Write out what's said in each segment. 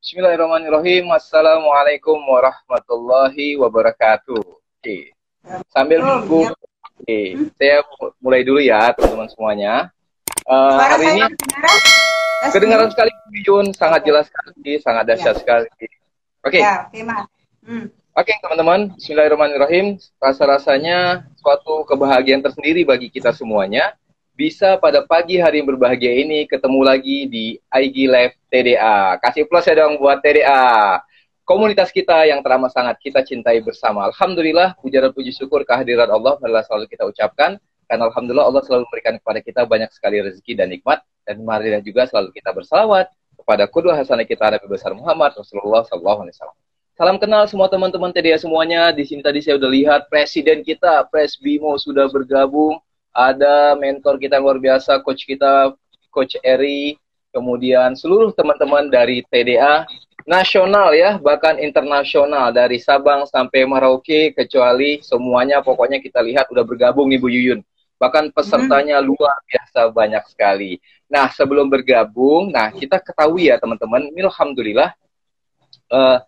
Bismillahirrahmanirrahim. Assalamualaikum warahmatullahi wabarakatuh. Oke. Sambil menunggu, oke, saya mulai dulu ya teman-teman semuanya. Uh, hari ini kedengaran sekali Yun, sangat jelas sekali, sangat dahsyat ya. sekali. Oke. Okay. Ya, hmm. Oke okay, teman-teman, Bismillahirrahmanirrahim. Rasa-rasanya suatu kebahagiaan tersendiri bagi kita semuanya bisa pada pagi hari yang berbahagia ini ketemu lagi di IG Live TDA. Kasih plus ya dong buat TDA. Komunitas kita yang teramat sangat kita cintai bersama. Alhamdulillah, puja dan puji syukur kehadiran Allah adalah selalu kita ucapkan. Karena Alhamdulillah Allah selalu memberikan kepada kita banyak sekali rezeki dan nikmat. Dan marilah juga selalu kita bersalawat kepada kedua hasanah kita Nabi besar Muhammad Rasulullah SAW. Salam kenal semua teman-teman TDA semuanya. Di sini tadi saya sudah lihat presiden kita, Pres Bimo sudah bergabung ada mentor kita yang luar biasa, coach kita, coach Eri, kemudian seluruh teman-teman dari TDA nasional ya, bahkan internasional dari Sabang sampai Merauke, kecuali semuanya pokoknya kita lihat udah bergabung nih Bu Yuyun. Bahkan pesertanya hmm. luar biasa banyak sekali. Nah, sebelum bergabung, nah kita ketahui ya teman-teman, alhamdulillah uh,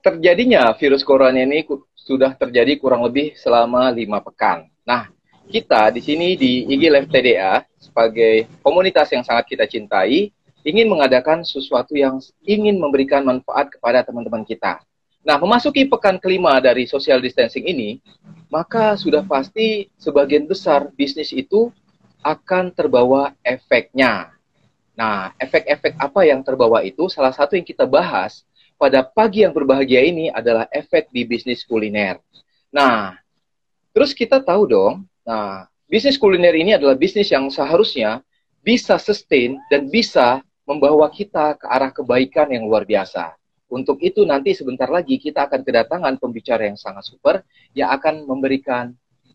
terjadinya virus corona ini sudah terjadi kurang lebih selama lima pekan. Nah, kita di sini di IG Live TDA sebagai komunitas yang sangat kita cintai ingin mengadakan sesuatu yang ingin memberikan manfaat kepada teman-teman kita. Nah, memasuki pekan kelima dari social distancing ini, maka sudah pasti sebagian besar bisnis itu akan terbawa efeknya. Nah, efek-efek apa yang terbawa itu salah satu yang kita bahas pada pagi yang berbahagia ini adalah efek di bisnis kuliner. Nah, Terus kita tahu dong, nah bisnis kuliner ini adalah bisnis yang seharusnya bisa sustain dan bisa membawa kita ke arah kebaikan yang luar biasa. Untuk itu nanti sebentar lagi kita akan kedatangan pembicara yang sangat super yang akan memberikan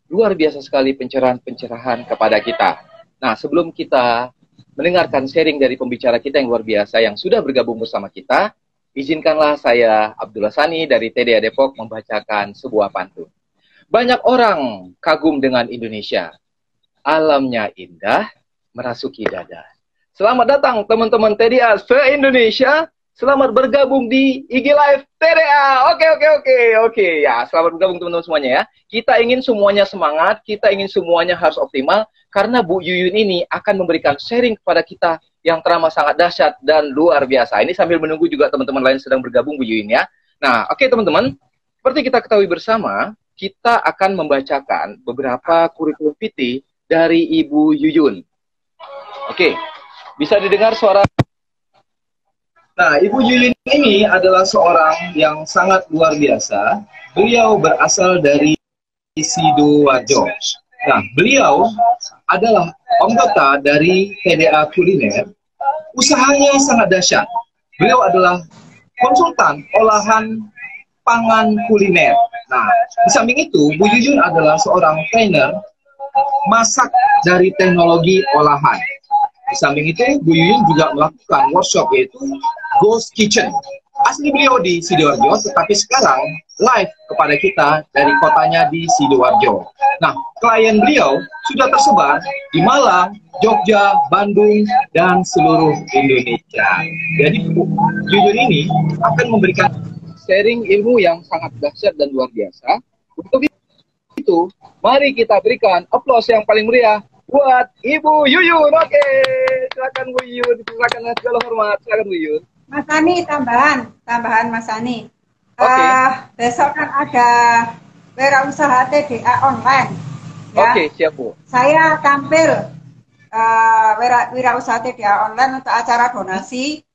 luar biasa sekali pencerahan-pencerahan kepada kita. Nah, sebelum kita mendengarkan sharing dari pembicara kita yang luar biasa yang sudah bergabung bersama kita, izinkanlah saya Abdullah Sani dari TDA Depok membacakan sebuah pantun. Banyak orang kagum dengan Indonesia. Alamnya indah, merasuki dada. Selamat datang teman-teman TDA se-Indonesia. Selamat bergabung di IG Live TDA. Oke, oke, oke, oke. Ya, selamat bergabung teman-teman semuanya ya. Kita ingin semuanya semangat, kita ingin semuanya harus optimal, karena Bu Yuyun ini akan memberikan sharing kepada kita yang teramat sangat dahsyat dan luar biasa. Ini sambil menunggu juga teman-teman lain sedang bergabung Bu Yuyun ya. Nah, oke okay, teman-teman. Seperti kita ketahui bersama, kita akan membacakan beberapa kurikulum PT dari Ibu Yuyun. Oke, bisa didengar suara. Nah, Ibu Yuyun ini adalah seorang yang sangat luar biasa. Beliau berasal dari Sidoarjo. Nah, beliau adalah anggota dari TDA Kuliner. Usahanya sangat dahsyat. Beliau adalah konsultan olahan pangan kuliner. Nah, di samping itu, Bu Yuyun adalah seorang trainer masak dari teknologi olahan. Di samping itu, Bu Yuyun juga melakukan workshop yaitu Ghost Kitchen. Asli beliau di Sidoarjo, tetapi sekarang live kepada kita dari kotanya di Sidoarjo. Nah, klien beliau sudah tersebar di Malang, Jogja, Bandung, dan seluruh Indonesia. Jadi, Bu Yuyun ini akan memberikan sharing ilmu yang sangat dahsyat dan luar biasa. Untuk itu, mari kita berikan aplaus yang paling meriah buat Ibu Yuyun. Oke, silakan Bu Yuyun, silakan segala hormat, silakan Bu Yuyun. Mas Ani tambahan, tambahan Mas Ani. Okay. Uh, eh, besok kan ada wirausaha TDA online. Ya. Oke, okay, siap Bu. Saya tampil uh, wira, wirausaha TDA online untuk acara donasi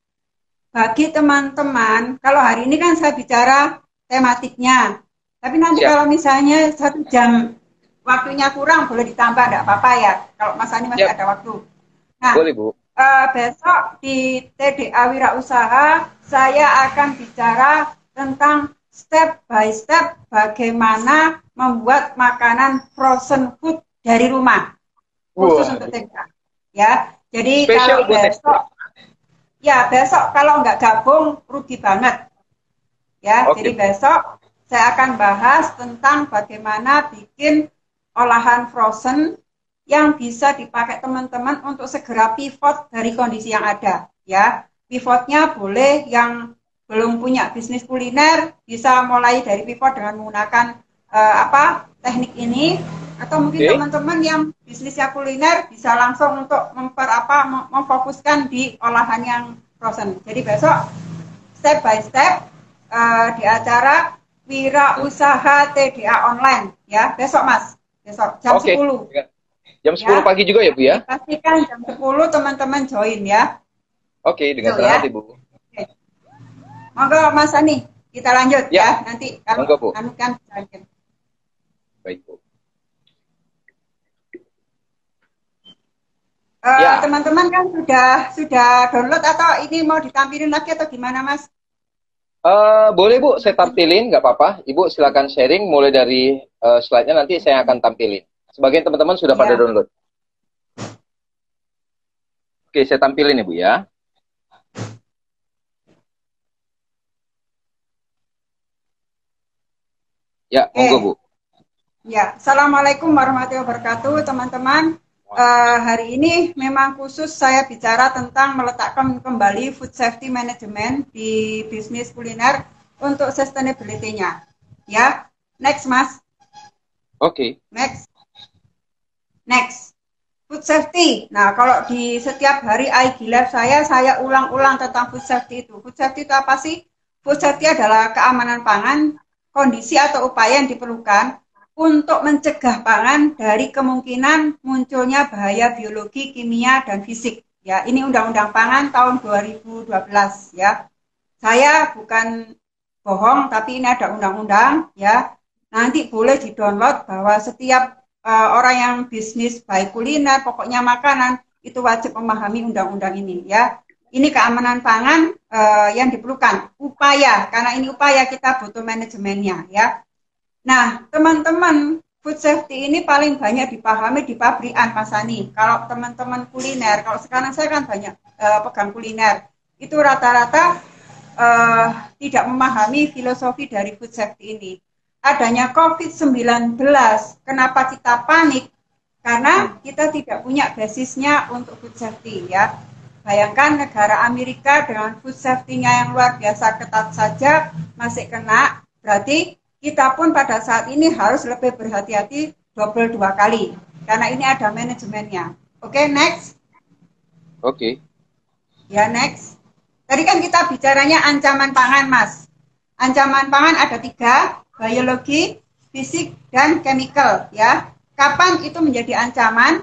bagi teman-teman, kalau hari ini kan saya bicara tematiknya, tapi nanti Siap. kalau misalnya satu jam waktunya kurang boleh ditambah, tidak apa-apa ya. Kalau Mas Ani masih Siap. ada waktu. Nah, boleh Bu. Uh, besok di TDA Wirausaha saya akan bicara tentang step by step bagaimana membuat makanan frozen food dari rumah khusus wow. untuk TDA. Ya, jadi Special kalau besok Ya, besok kalau nggak gabung rugi banget. Ya, okay. jadi besok saya akan bahas tentang bagaimana bikin olahan frozen yang bisa dipakai teman-teman untuk segera pivot dari kondisi yang ada ya pivotnya boleh yang belum punya bisnis kuliner bisa mulai dari pivot dengan menggunakan uh, apa teknik ini atau mungkin okay. teman-teman yang bisnisnya kuliner bisa langsung untuk memper apa memfokuskan di olahan yang frozen jadi besok step by step uh, di acara Wira Usaha TDA online ya besok mas besok jam okay. 10 Jam 10 ya. pagi juga ya, Bu ya? Pastikan jam 10 teman-teman join ya. Oke, dengan senang ya. hati, Bu. Oke. Monggo Mas Ani, kita lanjut ya. ya. Nanti kalau. Anu kan lanjut. Baik, Bu. Uh, ya. Teman-teman kan sudah sudah download atau ini mau ditampilin lagi atau gimana, Mas? Uh, boleh Bu, saya tampilin, nggak apa-apa. Ibu silakan sharing mulai dari uh, slide-nya nanti saya akan tampilin. Sebagian teman-teman sudah ya. pada download. Oke, saya tampilin ya Bu ya. Ya, monggo Bu. Ya, Assalamualaikum warahmatullahi wabarakatuh teman-teman. Uh, hari ini memang khusus saya bicara tentang meletakkan kembali food safety management di bisnis kuliner untuk sustainability-nya. Ya, next Mas. Oke. Okay. Next. Next, food safety. Nah, kalau di setiap hari IG Lab saya, saya ulang-ulang tentang food safety itu. Food safety itu apa sih? Food safety adalah keamanan pangan, kondisi atau upaya yang diperlukan untuk mencegah pangan dari kemungkinan munculnya bahaya biologi, kimia, dan fisik. Ya, ini Undang-Undang Pangan tahun 2012 ya. Saya bukan bohong, tapi ini ada undang-undang ya. Nanti boleh di-download bahwa setiap uh, orang yang bisnis baik kuliner, pokoknya makanan itu wajib memahami undang-undang ini ya. Ini keamanan pangan uh, yang diperlukan, upaya karena ini upaya kita butuh manajemennya ya. Nah, teman-teman food safety ini paling banyak dipahami di pabrikan Mas Ani. Kalau teman-teman kuliner, kalau sekarang saya kan banyak uh, pegang kuliner, itu rata-rata uh, tidak memahami filosofi dari food safety ini adanya COVID-19. Kenapa kita panik? Karena kita tidak punya basisnya untuk food safety ya. Bayangkan negara Amerika dengan food safety-nya yang luar biasa ketat saja masih kena, berarti kita pun pada saat ini harus lebih berhati-hati double dua kali. Karena ini ada manajemennya. Oke, okay, next. Oke. Okay. Ya, next. Tadi kan kita bicaranya ancaman pangan, Mas. Ancaman pangan ada tiga, biologi, fisik, dan chemical ya. Kapan itu menjadi ancaman?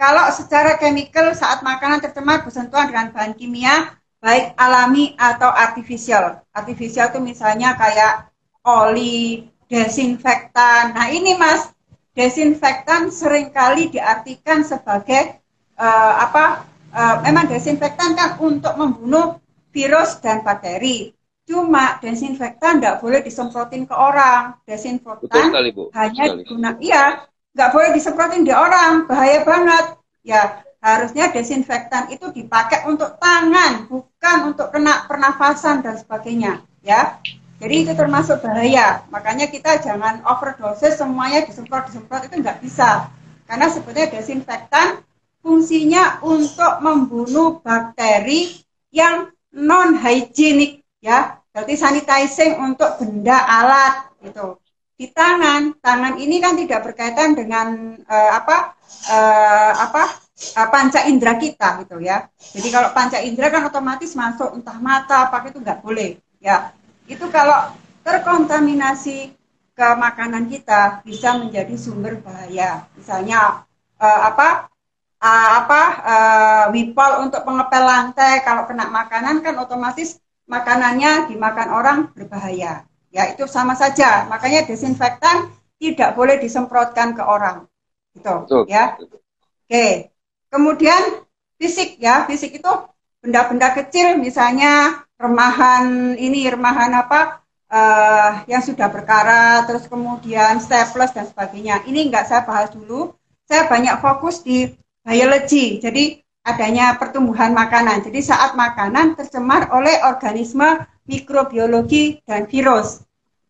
Kalau secara chemical saat makanan tercemar bersentuhan dengan bahan kimia, baik alami atau artificial. Artificial itu misalnya kayak oli, desinfektan. Nah ini mas, desinfektan sering kali diartikan sebagai uh, apa? Uh, memang desinfektan kan untuk membunuh virus dan bakteri. Cuma desinfektan nggak boleh disemprotin ke orang. Desinfektan sekali, Bu. hanya digunakan, iya, nggak boleh disemprotin di orang, bahaya banget. Ya, harusnya desinfektan itu dipakai untuk tangan, bukan untuk kena pernafasan dan sebagainya. Ya, jadi itu termasuk bahaya. Makanya kita jangan overdosis semuanya disemprot-disemprot itu nggak bisa. Karena sebetulnya desinfektan fungsinya untuk membunuh bakteri yang non hygienik ya. Berarti sanitizing untuk benda alat gitu. Di tangan. Tangan ini kan tidak berkaitan dengan uh, apa uh, apa uh, panca indera kita gitu ya. Jadi kalau panca indera kan otomatis masuk entah mata apa itu nggak boleh ya itu kalau terkontaminasi ke makanan kita bisa menjadi sumber bahaya misalnya uh, apa uh, apa uh, wipol untuk pengepel lantai kalau kena makanan kan otomatis makanannya dimakan orang berbahaya. Ya, itu sama saja. Makanya desinfektan tidak boleh disemprotkan ke orang. Gitu, Betul. ya. Oke. Kemudian fisik ya, fisik itu benda-benda kecil misalnya remahan ini remahan apa uh, yang sudah berkarat terus kemudian staples dan sebagainya. Ini enggak saya bahas dulu. Saya banyak fokus di biologi. Jadi adanya pertumbuhan makanan. Jadi saat makanan tercemar oleh organisme mikrobiologi dan virus.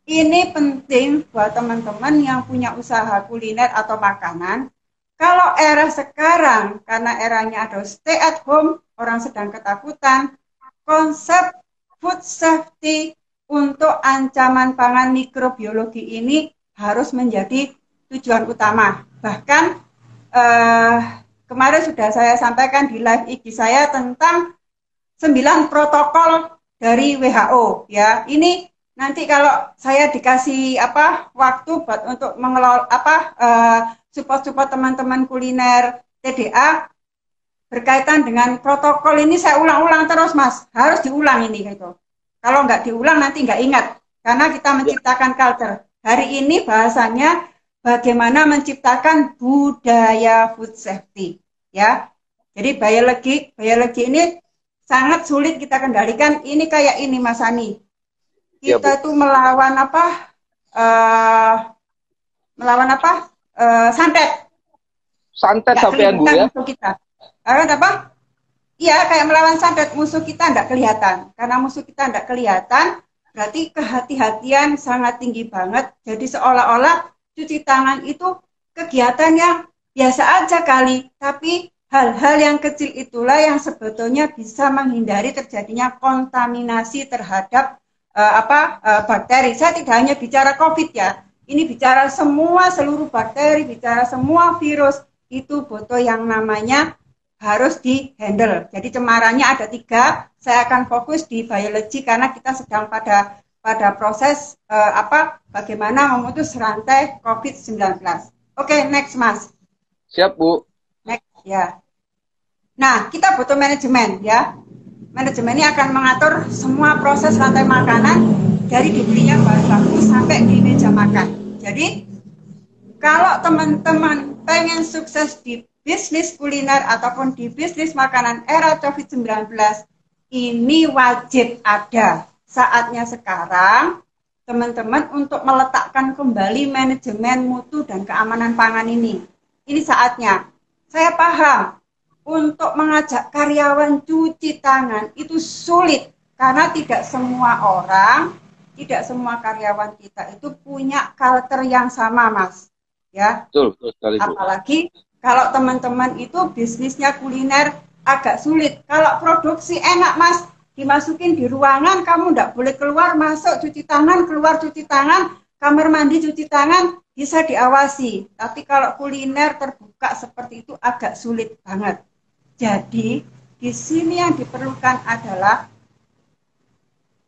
Ini penting buat teman-teman yang punya usaha kuliner atau makanan. Kalau era sekarang, karena eranya ada stay at home, orang sedang ketakutan, konsep food safety untuk ancaman pangan mikrobiologi ini harus menjadi tujuan utama. Bahkan eh, kemarin sudah saya sampaikan di live IG saya tentang sembilan protokol dari WHO ya. Ini nanti kalau saya dikasih apa waktu buat untuk mengelola apa uh, support-support teman-teman kuliner TDA berkaitan dengan protokol ini saya ulang-ulang terus mas. Harus diulang ini gitu. Kalau nggak diulang nanti nggak ingat. Karena kita ya. menciptakan culture. Hari ini bahasanya bagaimana menciptakan budaya food safety ya. Jadi biologi biologi ini sangat sulit kita kendalikan. Ini kayak ini mas Ani. Ya, kita ya, itu melawan apa uh, melawan apa uh, santet. Santet sampai bu ya. kita karena apa Iya, kayak melawan santet musuh kita tidak kelihatan. Karena musuh kita tidak kelihatan, berarti kehati-hatian sangat tinggi banget. Jadi seolah-olah cuci tangan itu kegiatan yang biasa aja kali, tapi hal-hal yang kecil itulah yang sebetulnya bisa menghindari terjadinya kontaminasi terhadap uh, apa uh, bakteri. Saya tidak hanya bicara COVID ya, ini bicara semua seluruh bakteri, bicara semua virus itu butuh yang namanya harus dihandle. Jadi cemarannya ada tiga. Saya akan fokus di biologi karena kita sedang pada pada proses uh, apa bagaimana memutus rantai COVID-19. Oke, okay, next Mas. Siap Bu. Next ya. Nah, kita butuh manajemen ya manajemen ini akan mengatur semua proses rantai makanan dari dibelinya bahan baku sampai di meja makan. Jadi kalau teman-teman pengen sukses di bisnis kuliner ataupun di bisnis makanan era COVID-19 ini wajib ada. Saatnya sekarang teman-teman untuk meletakkan kembali manajemen mutu dan keamanan pangan ini. Ini saatnya. Saya paham untuk mengajak karyawan cuci tangan itu sulit karena tidak semua orang, tidak semua karyawan kita itu punya culture yang sama, Mas. Ya. Betul, betul sekali. Apalagi kalau teman-teman itu bisnisnya kuliner agak sulit. Kalau produksi enak, Mas, dimasukin di ruangan, kamu tidak boleh keluar, masuk cuci tangan, keluar cuci tangan, kamar mandi cuci tangan, bisa diawasi. Tapi kalau kuliner terbuka seperti itu agak sulit banget. Jadi di sini yang diperlukan adalah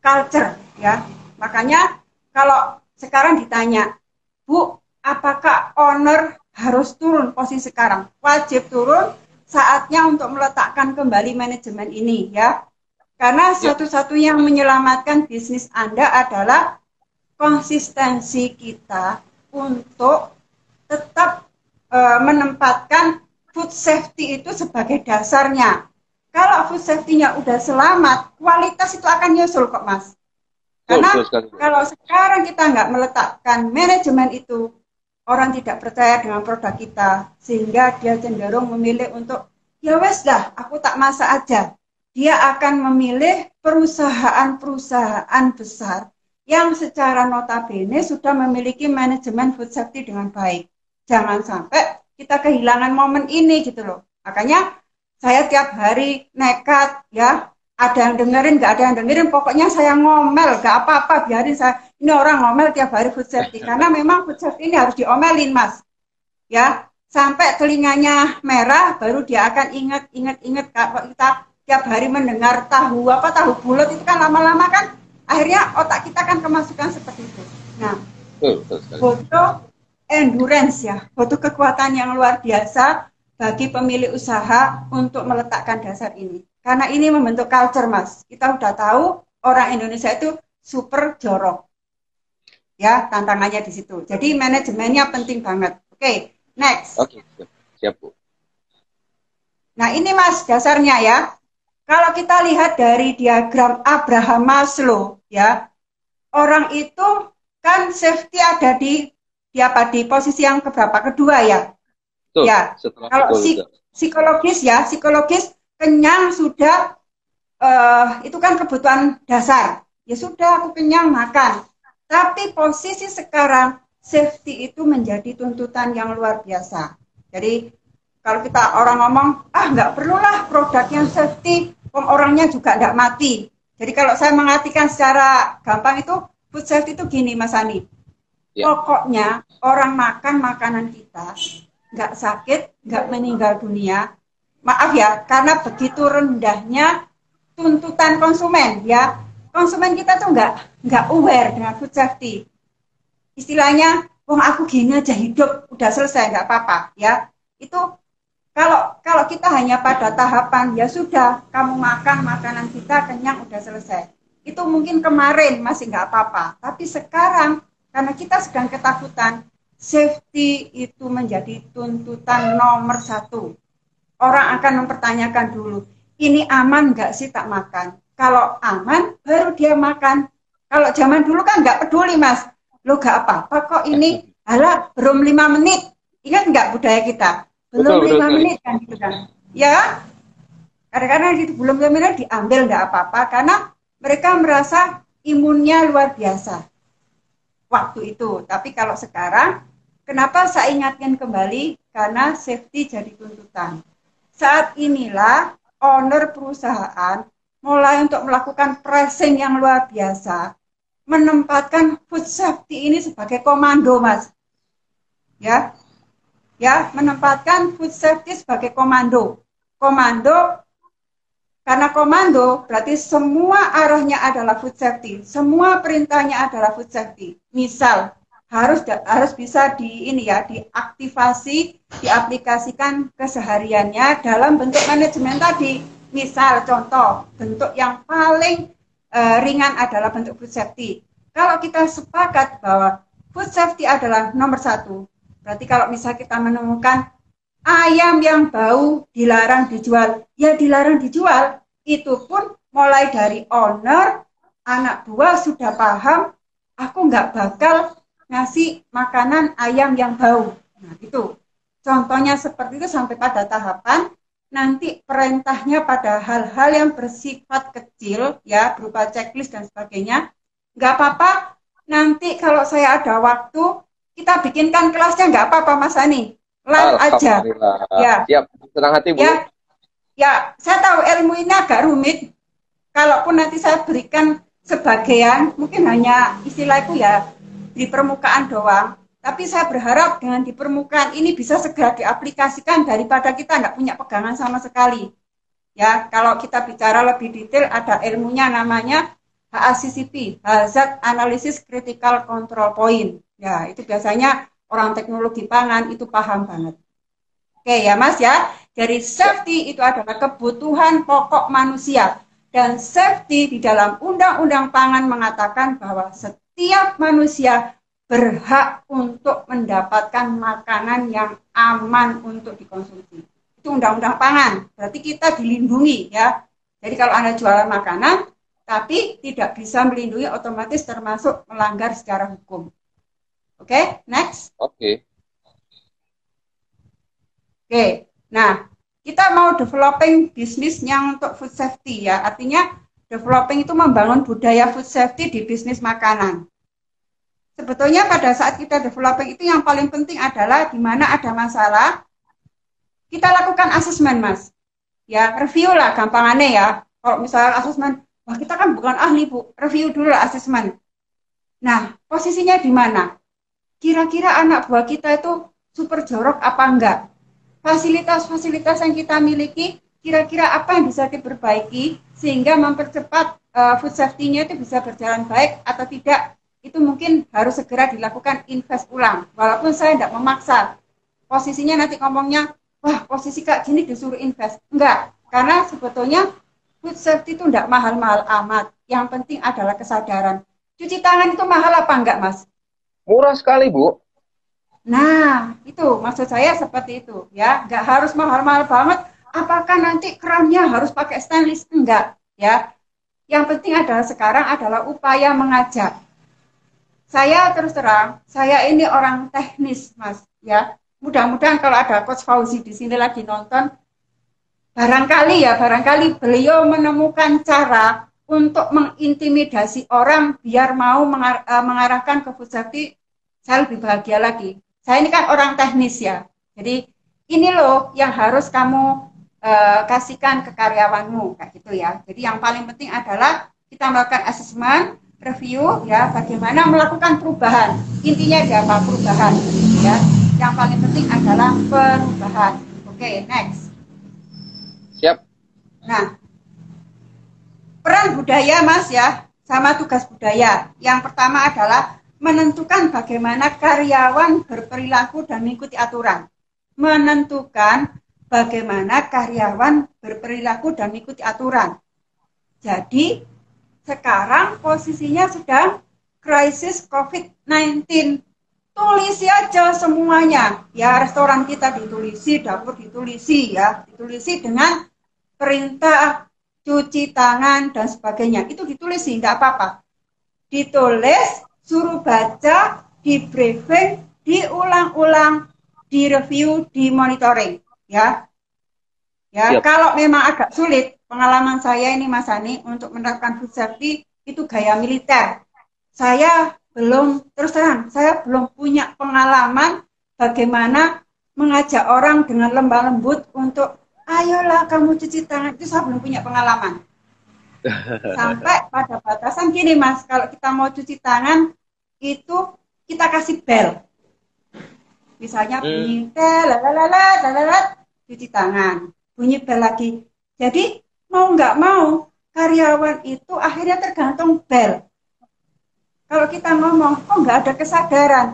culture ya. Makanya kalau sekarang ditanya, Bu, apakah owner harus turun posisi sekarang? Wajib turun saatnya untuk meletakkan kembali manajemen ini ya. Karena ya. satu-satunya yang menyelamatkan bisnis Anda adalah konsistensi kita untuk tetap e, menempatkan food safety itu sebagai dasarnya. Kalau food safety-nya udah selamat, kualitas itu akan nyusul kok mas. Karena kalau sekarang kita nggak meletakkan manajemen itu, orang tidak percaya dengan produk kita, sehingga dia cenderung memilih untuk ya wes dah, aku tak masak aja. Dia akan memilih perusahaan-perusahaan besar yang secara notabene sudah memiliki manajemen food safety dengan baik. Jangan sampai kita kehilangan momen ini gitu loh. Makanya saya tiap hari nekat ya, ada yang dengerin, nggak ada yang dengerin, pokoknya saya ngomel, nggak apa-apa, biarin saya, ini orang ngomel tiap hari food safety, karena memang food safety ini harus diomelin mas, ya, sampai telinganya merah, baru dia akan ingat, ingat, ingat, kalau kita tiap hari mendengar tahu apa, tahu bulat itu kan lama-lama kan, akhirnya otak kita kan kemasukan seperti itu. Nah, foto endurance ya, butuh kekuatan yang luar biasa bagi pemilik usaha untuk meletakkan dasar ini. Karena ini membentuk culture, Mas. Kita udah tahu orang Indonesia itu super jorok. Ya, tantangannya di situ. Jadi manajemennya penting banget. Oke, okay, next. Oke, okay, siap, Bu. Nah, ini Mas dasarnya ya. Kalau kita lihat dari diagram Abraham Maslow ya, orang itu kan safety ada di di apa di posisi yang keberapa kedua ya Tuh, ya kalau psik psikologis ya psikologis kenyang sudah uh, itu kan kebutuhan dasar ya sudah aku kenyang makan tapi posisi sekarang safety itu menjadi tuntutan yang luar biasa Jadi kalau kita orang ngomong, ah nggak perlulah produk yang safety, orangnya juga nggak mati. Jadi kalau saya mengartikan secara gampang itu, food safety itu gini Mas Ani. Ya. Pokoknya orang makan makanan kita nggak sakit, nggak meninggal dunia. Maaf ya, karena begitu rendahnya tuntutan konsumen ya. Konsumen kita tuh nggak nggak aware dengan food safety. Istilahnya, wong aku gini aja hidup udah selesai nggak apa-apa ya. Itu kalau kalau kita hanya pada tahapan ya sudah kamu makan makanan kita kenyang udah selesai. Itu mungkin kemarin masih nggak apa-apa, tapi sekarang karena kita sedang ketakutan, safety itu menjadi tuntutan nomor satu. Orang akan mempertanyakan dulu, ini aman nggak sih tak makan? Kalau aman, baru dia makan. Kalau zaman dulu kan nggak peduli mas, lo nggak apa-apa kok ini, halah belum lima menit. Ingat nggak budaya kita? Belum betul, lima betul, menit kan gitu kan? Ya, kadang-kadang gitu belum lima menit diambil nggak apa-apa karena mereka merasa imunnya luar biasa waktu itu. Tapi kalau sekarang Kenapa saya ingatkan kembali? Karena safety jadi tuntutan. Saat inilah owner perusahaan mulai untuk melakukan pressing yang luar biasa, menempatkan food safety ini sebagai komando, Mas. Ya. Ya, menempatkan food safety sebagai komando. Komando karena komando berarti semua arahnya adalah food safety, semua perintahnya adalah food safety. Misal, harus harus bisa di ini ya diaktifasi diaplikasikan kesehariannya dalam bentuk manajemen tadi. Misal contoh bentuk yang paling uh, ringan adalah bentuk food safety. Kalau kita sepakat bahwa food safety adalah nomor satu berarti kalau misal kita menemukan ayam yang bau dilarang dijual ya dilarang dijual itu pun mulai dari owner anak buah sudah paham aku nggak bakal ngasih makanan ayam yang bau. Nah, itu. Contohnya seperti itu sampai pada tahapan. Nanti perintahnya pada hal-hal yang bersifat kecil ya berupa checklist dan sebagainya. Nggak apa-apa. Nanti kalau saya ada waktu kita bikinkan kelasnya. Nggak apa-apa Mas Ani. Live aja. Ya. Siap. Senang hati Bu. Ya. Ya saya tahu ilmu ini agak rumit. Kalaupun nanti saya berikan sebagian mungkin hanya istilahku ya di permukaan doang. Tapi saya berharap dengan di permukaan ini bisa segera diaplikasikan daripada kita nggak punya pegangan sama sekali. Ya, kalau kita bicara lebih detail ada ilmunya namanya HACCP, Hazard Analysis Critical Control Point. Ya, itu biasanya orang teknologi pangan itu paham banget. Oke ya Mas ya, dari safety itu adalah kebutuhan pokok manusia dan safety di dalam undang-undang pangan mengatakan bahwa setiap manusia berhak untuk mendapatkan makanan yang aman untuk dikonsumsi. Itu undang-undang pangan. Berarti kita dilindungi ya. Jadi kalau Anda jualan makanan tapi tidak bisa melindungi otomatis termasuk melanggar secara hukum. Oke, okay, next. Oke. Okay. Oke. Okay. Nah, kita mau developing bisnis yang untuk food safety ya. Artinya developing itu membangun budaya food safety di bisnis makanan. Sebetulnya pada saat kita developing itu yang paling penting adalah di mana ada masalah, kita lakukan asesmen, Mas. Ya, review lah gampangannya ya. Kalau misalnya asesmen, wah kita kan bukan ahli, Bu. Review dulu lah asesmen. Nah, posisinya di mana? Kira-kira anak buah kita itu super jorok apa enggak? Fasilitas-fasilitas yang kita miliki kira-kira apa yang bisa diperbaiki sehingga mempercepat uh, food safety-nya itu bisa berjalan baik atau tidak itu mungkin harus segera dilakukan invest ulang. Walaupun saya tidak memaksa. Posisinya nanti ngomongnya wah posisi kak gini disuruh invest. Enggak. Karena sebetulnya food safety itu tidak mahal-mahal amat. Yang penting adalah kesadaran. Cuci tangan itu mahal apa enggak mas? Murah sekali bu. Nah itu maksud saya seperti itu ya. Enggak harus mahal-mahal banget apakah nanti kerannya harus pakai stainless? Enggak, ya. Yang penting adalah sekarang adalah upaya mengajak. Saya terus terang, saya ini orang teknis, Mas, ya. Mudah-mudahan kalau ada Coach Fauzi di sini lagi nonton, barangkali ya, barangkali beliau menemukan cara untuk mengintimidasi orang biar mau mengar eh, mengarahkan ke safety, saya lebih bahagia lagi. Saya ini kan orang teknis ya, jadi ini loh yang harus kamu uh, kasihkan ke karyawanmu kayak gitu ya. Jadi yang paling penting adalah kita melakukan assessment, review ya, bagaimana melakukan perubahan. Intinya ada apa? Perubahan ya. Yang paling penting adalah perubahan. Oke, okay, next. Siap. Nah, peran budaya Mas ya, sama tugas budaya. Yang pertama adalah menentukan bagaimana karyawan berperilaku dan mengikuti aturan. Menentukan bagaimana karyawan berperilaku dan mengikuti aturan. Jadi, sekarang posisinya sedang krisis COVID-19. Tulisi aja semuanya. Ya, restoran kita ditulisi, dapur ditulisi ya, ditulisi dengan perintah cuci tangan dan sebagainya. Itu ditulisi, tidak apa-apa. Ditulis, suruh baca, di briefing, diulang-ulang, di review, di monitoring ya. Ya, yep. kalau memang agak sulit, pengalaman saya ini Mas Ani untuk menerapkan food safety itu gaya militer. Saya belum terus terang, saya belum punya pengalaman bagaimana mengajak orang dengan lembah lembut untuk ayolah kamu cuci tangan itu saya belum punya pengalaman. Sampai pada batasan gini Mas, kalau kita mau cuci tangan itu kita kasih bel misalnya hmm. bunyi tel lalalala lalalala cuci tangan. Bunyi bel lagi. Jadi mau nggak mau karyawan itu akhirnya tergantung bel. Kalau kita ngomong kok nggak ada kesadaran.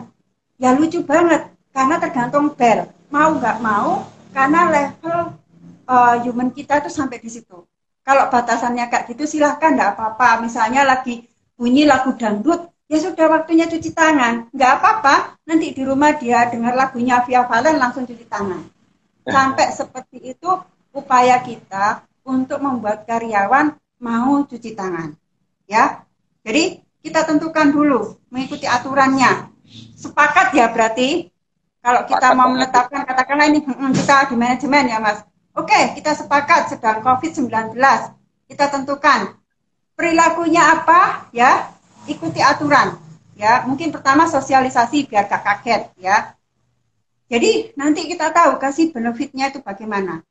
Ya lucu banget karena tergantung bel. Mau nggak mau karena level uh, human kita itu sampai di situ. Kalau batasannya kayak gitu silahkan nggak apa-apa. Misalnya lagi bunyi lagu dangdut ya sudah waktunya cuci tangan. Nggak apa-apa, nanti di rumah dia dengar lagunya Via Valen langsung cuci tangan. Sampai seperti itu upaya kita untuk membuat karyawan mau cuci tangan. Ya, jadi kita tentukan dulu mengikuti aturannya. Sepakat ya berarti kalau kita mau menetapkan katakanlah ini hmm, kita di manajemen ya Mas. Oke, kita sepakat sedang COVID-19. Kita tentukan perilakunya apa ya ikuti aturan ya. Mungkin pertama sosialisasi biar gak kaget ya. Jadi nanti kita tahu kasih benefitnya itu bagaimana.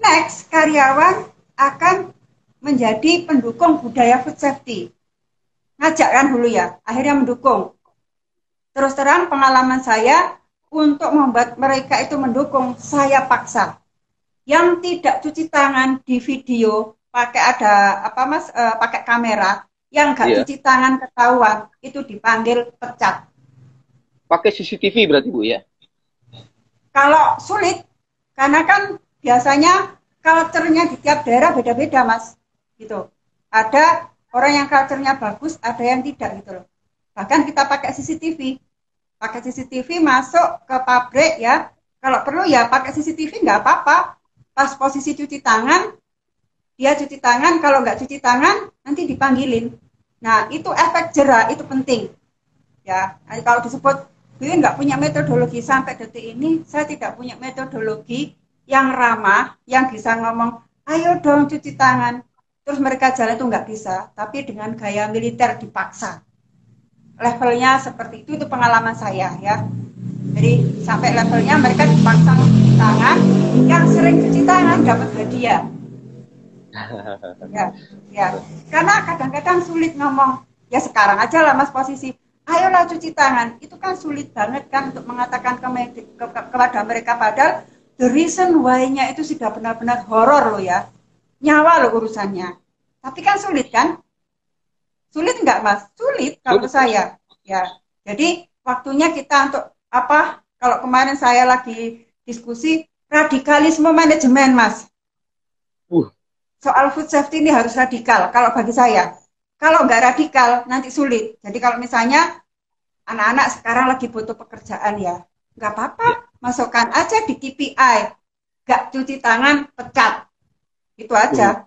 Next karyawan akan menjadi pendukung budaya food safety. Ngajak kan dulu ya akhirnya mendukung. Terus terang pengalaman saya untuk membuat mereka itu mendukung saya paksa. Yang tidak cuci tangan di video pakai ada apa mas e, pakai kamera yang nggak yeah. cuci tangan ketahuan itu dipanggil pecat. Pakai CCTV berarti bu ya? Kalau sulit, karena kan biasanya culture-nya di tiap daerah beda-beda mas, gitu. Ada orang yang culture-nya bagus, ada yang tidak gitu loh. Bahkan kita pakai CCTV, pakai CCTV masuk ke pabrik ya. Kalau perlu ya pakai CCTV nggak apa-apa. Pas posisi cuci tangan, dia cuci tangan. Kalau nggak cuci tangan, nanti dipanggilin. Nah, itu efek jerah itu penting. Ya, nah, kalau disebut gue nggak punya metodologi sampai detik ini, saya tidak punya metodologi yang ramah, yang bisa ngomong, ayo dong cuci tangan. Terus mereka jalan itu nggak bisa, tapi dengan gaya militer dipaksa. Levelnya seperti itu, itu pengalaman saya ya. Jadi sampai levelnya mereka dipaksa cuci tangan, yang sering cuci tangan dapat hadiah ya, ya. Karena kadang-kadang sulit ngomong. Ya sekarang aja lah mas posisi. Ayolah cuci tangan. Itu kan sulit banget kan untuk mengatakan ke, ke, ke, kepada mereka. Padahal the reason why-nya itu sudah benar-benar horor loh ya. Nyawa loh urusannya. Tapi kan sulit kan? Sulit nggak mas? Sulit kalau saya. Ya. Jadi waktunya kita untuk apa? Kalau kemarin saya lagi diskusi radikalisme manajemen mas. Soal food safety ini harus radikal kalau bagi saya. Kalau nggak radikal nanti sulit. Jadi kalau misalnya anak-anak sekarang lagi butuh pekerjaan ya, nggak apa-apa, ya. masukkan aja di KPI. Nggak cuci tangan, pecat. Itu aja.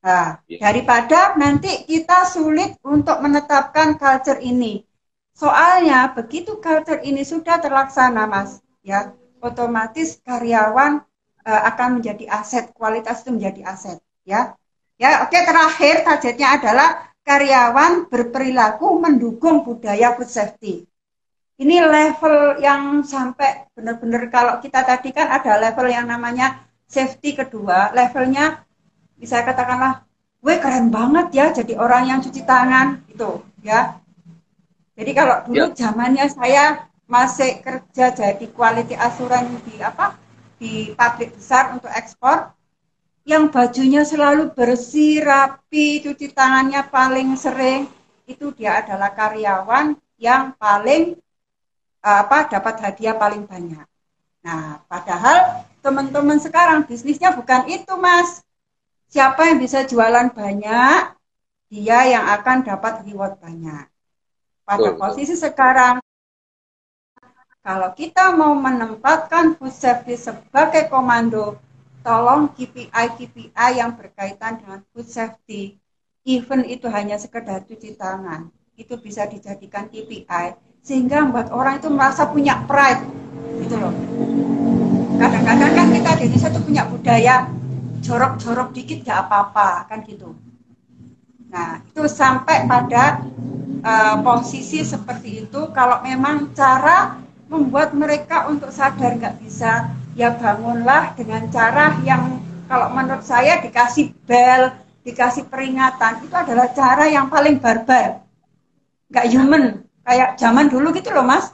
Nah, ya. daripada nanti kita sulit untuk menetapkan culture ini. Soalnya begitu culture ini sudah terlaksana, Mas, ya, otomatis karyawan akan menjadi aset, kualitas itu menjadi aset, ya. Ya, oke terakhir targetnya adalah karyawan berperilaku mendukung budaya food safety. ini level yang sampai benar-benar kalau kita tadi kan ada level yang namanya safety kedua, levelnya bisa katakanlah, gue keren banget ya jadi orang yang cuci tangan itu ya. Jadi kalau dulu ya. zamannya saya masih kerja jadi quality asuran di apa di pabrik besar untuk ekspor, yang bajunya selalu bersih, rapi, cuci tangannya paling sering, itu dia adalah karyawan yang paling apa dapat hadiah paling banyak. Nah, padahal teman-teman sekarang bisnisnya bukan itu, Mas. Siapa yang bisa jualan banyak, dia yang akan dapat reward banyak. Pada posisi sekarang, kalau kita mau menempatkan food safety sebagai komando, tolong KPI-KPI yang berkaitan dengan food safety, even itu hanya sekedar cuci tangan, itu bisa dijadikan KPI sehingga membuat orang itu merasa punya pride. Gitu loh. Kadang-kadang kan kita di Indonesia tuh punya budaya jorok-jorok dikit gak apa-apa kan gitu. Nah itu sampai pada uh, posisi seperti itu. Kalau memang cara membuat mereka untuk sadar nggak bisa ya bangunlah dengan cara yang kalau menurut saya dikasih bel dikasih peringatan itu adalah cara yang paling barbar. Nggak human kayak zaman dulu gitu loh mas.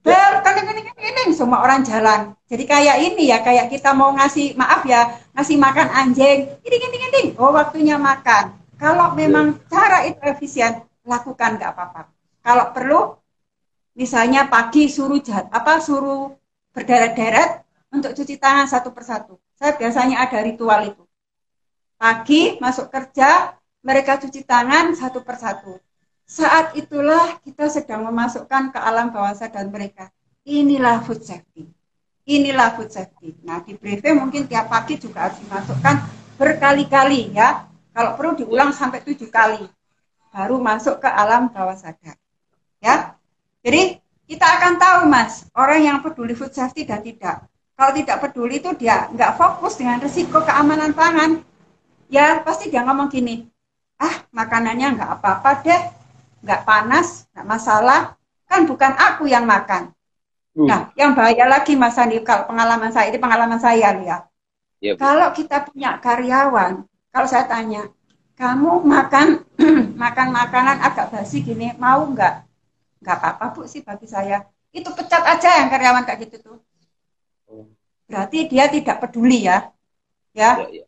Bel ini ini semua orang jalan. Jadi kayak ini ya kayak kita mau ngasih maaf ya ngasih makan anjing. Ini ini ini oh waktunya makan. Kalau memang cara itu efisien lakukan nggak apa-apa. Kalau perlu misalnya pagi suruh jahat apa suruh berderet-deret untuk cuci tangan satu persatu saya biasanya ada ritual itu pagi masuk kerja mereka cuci tangan satu persatu saat itulah kita sedang memasukkan ke alam bawah sadar mereka. Inilah food safety. Inilah food safety. Nah, di briefing mungkin tiap pagi juga harus dimasukkan berkali-kali ya. Kalau perlu diulang sampai tujuh kali. Baru masuk ke alam bawah sadar. Ya. Jadi kita akan tahu mas, orang yang peduli food safety dan tidak. Kalau tidak peduli itu dia nggak fokus dengan risiko keamanan pangan. Ya pasti dia ngomong gini, ah makanannya nggak apa-apa deh, nggak panas, nggak masalah, kan bukan aku yang makan. Hmm. Nah, yang bahaya lagi Mas Andi, kalau pengalaman saya, ini pengalaman saya lihat. Ya, kalau kita punya karyawan, kalau saya tanya, kamu makan makan makanan agak basi gini, mau nggak? Nggak apa-apa Bu sih bagi saya. Itu pecat aja yang karyawan kayak gitu tuh. Oh. Berarti dia tidak peduli ya. Ya. ya, ya.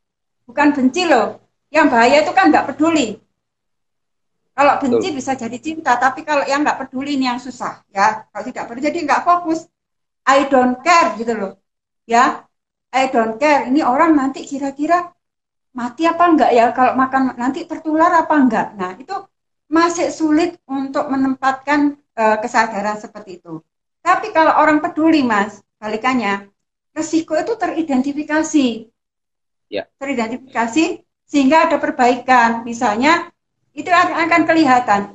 Bukan benci loh. Yang bahaya itu kan nggak peduli. Kalau benci Betul. bisa jadi cinta, tapi kalau yang nggak peduli ini yang susah, ya. Kalau tidak peduli, jadi nggak fokus. I don't care gitu loh, ya. I don't care. Ini orang nanti kira-kira mati apa enggak ya kalau makan nanti tertular apa enggak. Nah itu masih sulit untuk menempatkan uh, kesadaran seperti itu. Tapi kalau orang peduli, mas, balikannya, resiko itu teridentifikasi. Ya. Teridentifikasi sehingga ada perbaikan. Misalnya itu akan kelihatan.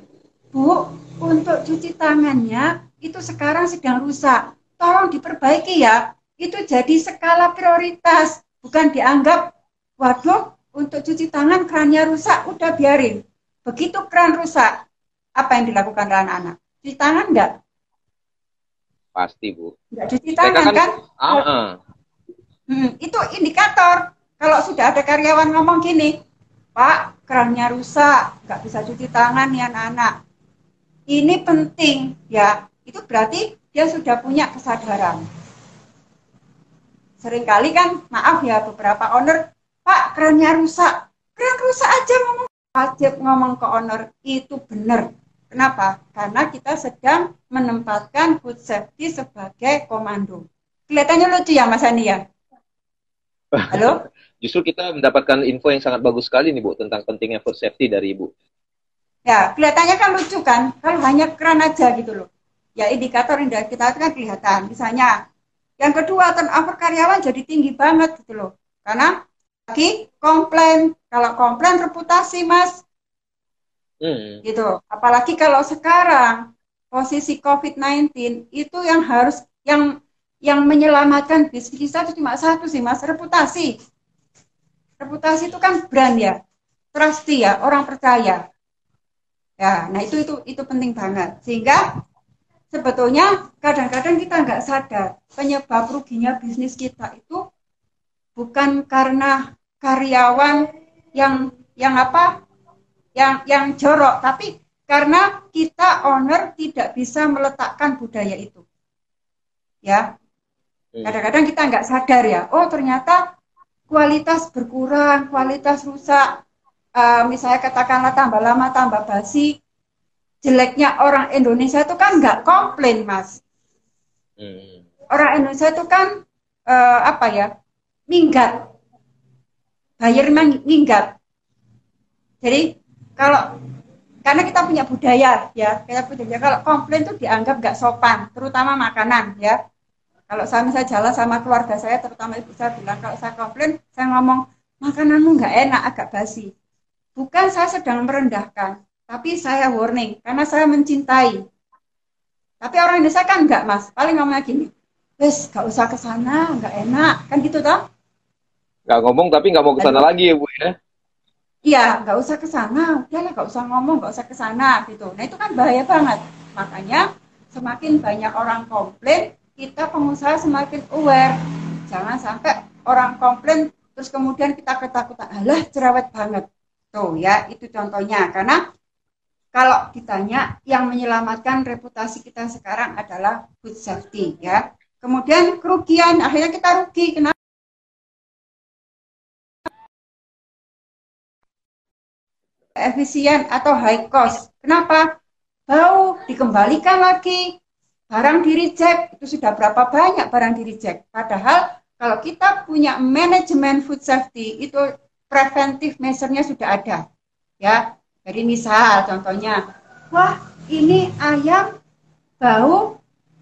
Bu, untuk cuci tangannya itu sekarang sedang rusak. Tolong diperbaiki ya. Itu jadi skala prioritas, bukan dianggap waduh untuk cuci tangan kerannya rusak, udah biarin. Begitu keran rusak, apa yang dilakukan anak-anak? Cuci tangan enggak? Pasti, Bu. Enggak cuci tangan kan? kan? Uh -uh. Hmm, itu indikator. Kalau sudah ada karyawan ngomong gini, Pak, kerannya rusak, nggak bisa cuci tangan ya anak-anak. Ini penting ya. Itu berarti dia sudah punya kesadaran. Seringkali kan, maaf ya beberapa owner, Pak kerannya rusak. Keran rusak aja ngomong. Wajib ngomong ke owner, itu benar. Kenapa? Karena kita sedang menempatkan food safety sebagai komando. Kelihatannya lucu ya Mas Andi ya? Halo? justru kita mendapatkan info yang sangat bagus sekali nih Bu tentang pentingnya food safety dari Ibu. Ya, kelihatannya kan lucu kan, kalau hanya keran aja gitu loh. Ya indikator yang kita kan kelihatan. Misalnya, yang kedua turnover karyawan jadi tinggi banget gitu loh. Karena lagi komplain, kalau komplain reputasi mas, hmm. gitu. Apalagi kalau sekarang posisi COVID-19 itu yang harus yang yang menyelamatkan bisnis kita cuma satu sih mas, reputasi. Reputasi itu kan brand ya. Trusty ya orang percaya. Ya nah itu itu itu penting banget. Sehingga sebetulnya kadang-kadang kita nggak sadar penyebab ruginya bisnis kita itu bukan karena karyawan yang yang apa yang yang jorok. Tapi karena kita owner tidak bisa meletakkan budaya itu. Ya. Kadang-kadang kita nggak sadar ya oh ternyata kualitas berkurang kualitas rusak. Uh, misalnya katakanlah tambah lama tambah basi jeleknya orang Indonesia itu kan nggak komplain mas. Hmm. orang Indonesia itu kan uh, apa ya minggat. Bayar minggat. Jadi kalau karena kita punya budaya ya kita punya kalau komplain itu dianggap nggak sopan terutama makanan ya. Kalau saya misalnya jalan sama keluarga saya terutama ibu saya bilang kalau saya komplain saya ngomong makananmu nggak enak agak basi. Bukan saya sedang merendahkan tapi saya warning karena saya mencintai. Tapi orang Indonesia kan nggak mas. Paling ngomongnya gini wes nggak usah ke sana nggak enak. Kan gitu toh? Nggak ngomong tapi nggak mau ke sana lagi ya bu ya Iya, nggak usah ke sana, udahlah nggak usah ngomong, nggak usah ke sana gitu. Nah itu kan bahaya banget. Makanya semakin banyak orang komplain, kita pengusaha semakin aware. Jangan sampai orang komplain terus kemudian kita ketakutan, alah cerewet banget. Tuh ya, itu contohnya. Karena kalau ditanya yang menyelamatkan reputasi kita sekarang adalah food safety ya. Kemudian kerugian, akhirnya kita rugi. Kenapa? Efisien atau high cost. Kenapa? Bau dikembalikan lagi, barang di reject, itu sudah berapa banyak barang di reject. Padahal kalau kita punya manajemen food safety, itu preventif measure-nya sudah ada. Ya, jadi misal contohnya, wah ini ayam bau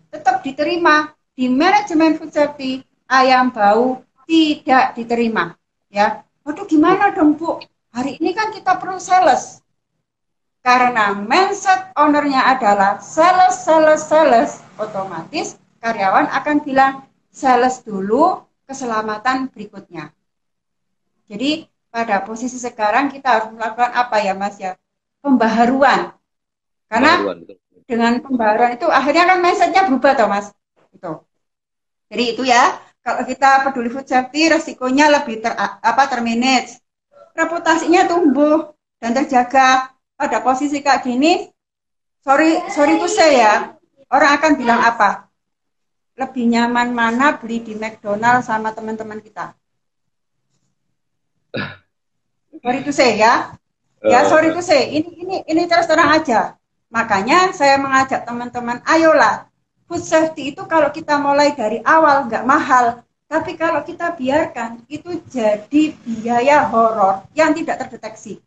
tetap diterima di manajemen food safety, ayam bau tidak diterima. Ya, waduh gimana dong Bu? Hari ini kan kita perlu sales. Karena mindset ownernya adalah sales, sales, sales. Otomatis karyawan akan bilang sales dulu, keselamatan berikutnya. Jadi pada posisi sekarang kita harus melakukan apa ya Mas ya? Pembaharuan. Karena pembaharuan, dengan pembaharuan itu akhirnya kan mindsetnya berubah toh Mas. Itu. Jadi itu ya, kalau kita peduli food safety resikonya lebih ter, apa termanage reputasinya tumbuh dan terjaga. Pada posisi kayak gini sorry sorry tuh saya ya orang akan bilang apa? Lebih nyaman mana beli di McDonald sama teman-teman kita? Sorry tuh saya ya. Ya oh. sorry tuh saya ini ini ini terus terang aja. Makanya saya mengajak teman-teman ayolah food safety itu kalau kita mulai dari awal nggak mahal tapi kalau kita biarkan, itu jadi biaya horor yang tidak terdeteksi.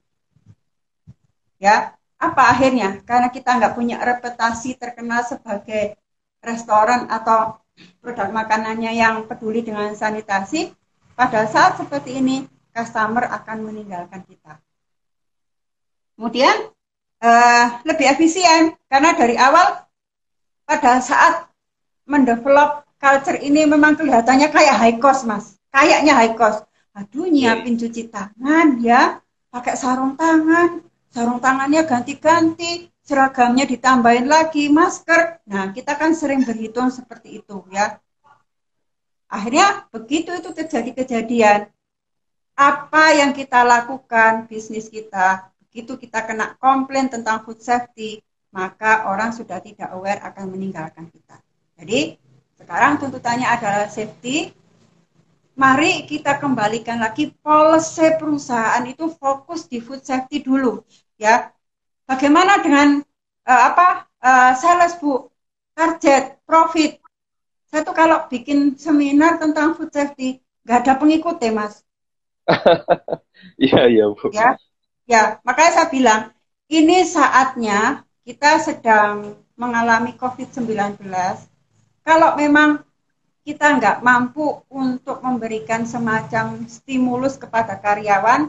Ya, apa akhirnya? Karena kita nggak punya reputasi terkenal sebagai restoran atau produk makanannya yang peduli dengan sanitasi, pada saat seperti ini, customer akan meninggalkan kita. Kemudian, uh, lebih efisien, karena dari awal, pada saat mendevelop culture ini memang kelihatannya kayak high cost, Mas. Kayaknya high cost. Aduh, nyiapin cuci tangan ya, pakai sarung tangan, sarung tangannya ganti-ganti, seragamnya ditambahin lagi, masker. Nah, kita kan sering berhitung seperti itu ya. Akhirnya begitu itu terjadi kejadian, apa yang kita lakukan bisnis kita, begitu kita kena komplain tentang food safety, maka orang sudah tidak aware akan meninggalkan kita. Jadi sekarang tuntutannya adalah safety. Mari kita kembalikan lagi policy perusahaan itu fokus di food safety dulu, ya. Bagaimana dengan uh, apa uh, sales bu, target, profit? Saya tuh kalau bikin seminar tentang food safety, nggak ada pengikut ya mas. Iya iya bu. Ya, ya makanya saya bilang ini saatnya kita sedang mengalami COVID-19 kalau memang kita nggak mampu untuk memberikan semacam stimulus kepada karyawan,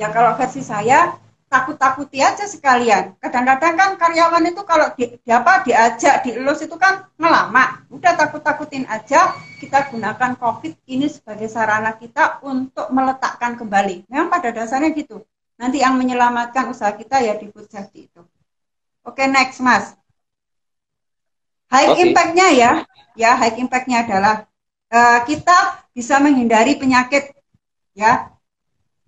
ya kalau versi saya takut-takuti aja sekalian. Kadang-kadang kan karyawan itu kalau di, di apa diajak dielus itu kan ngelama. Udah takut-takutin aja, kita gunakan COVID ini sebagai sarana kita untuk meletakkan kembali. Memang pada dasarnya gitu. Nanti yang menyelamatkan usaha kita ya di food itu. Oke, next Mas. High okay. impact-nya ya, ya high impact-nya adalah uh, kita bisa menghindari penyakit ya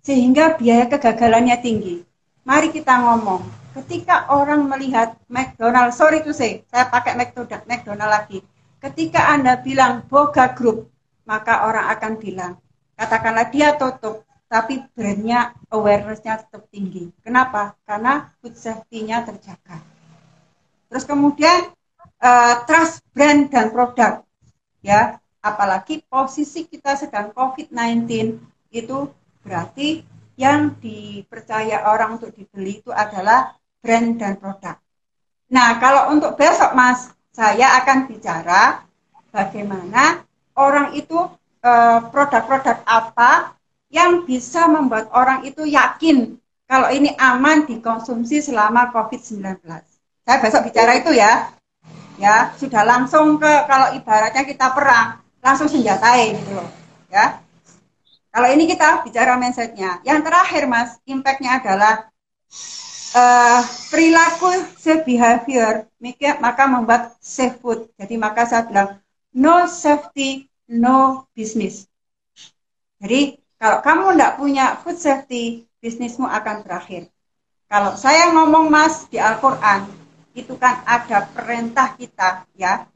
sehingga biaya kegagalannya tinggi. Mari kita ngomong, ketika orang melihat McDonald, sorry to say, saya pakai McDonald, McDonald lagi. Ketika Anda bilang Boga Group, maka orang akan bilang, katakanlah dia tutup, tapi brandnya awarenessnya tetap tinggi. Kenapa? Karena food safety-nya terjaga. Terus kemudian uh, trust brand dan produk, ya, apalagi posisi kita sedang COVID-19 itu berarti yang dipercaya orang untuk dibeli itu adalah brand dan produk. Nah, kalau untuk besok, Mas, saya akan bicara bagaimana orang itu eh, produk-produk apa yang bisa membuat orang itu yakin kalau ini aman dikonsumsi selama COVID-19. Saya besok bicara itu ya. Ya, sudah langsung ke kalau ibaratnya kita perang, langsung senjatai gitu loh. Ya. Kalau ini kita bicara mindsetnya. Yang terakhir Mas, impactnya adalah uh, perilaku safe behavior maka membuat safe food. Jadi maka saya bilang no safety, no business. Jadi kalau kamu tidak punya food safety, bisnismu akan berakhir. Kalau saya ngomong mas di Al-Quran, itu kan ada perintah kita ya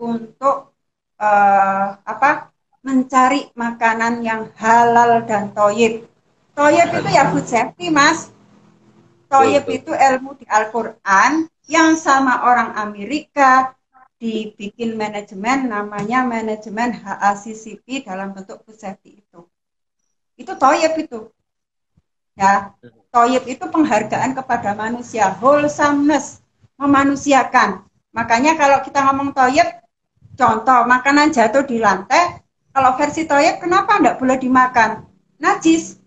untuk uh, apa mencari makanan yang halal dan toyib. Toyib itu ya food safety mas. Toyib itu ilmu di Al-Quran yang sama orang Amerika dibikin manajemen namanya manajemen HACCP dalam bentuk food safety itu. Itu toyib itu ya. Toyib itu penghargaan kepada manusia wholesomeness memanusiakan. Makanya kalau kita ngomong toyib contoh makanan jatuh di lantai kalau versi toyib kenapa tidak boleh dimakan? Najis.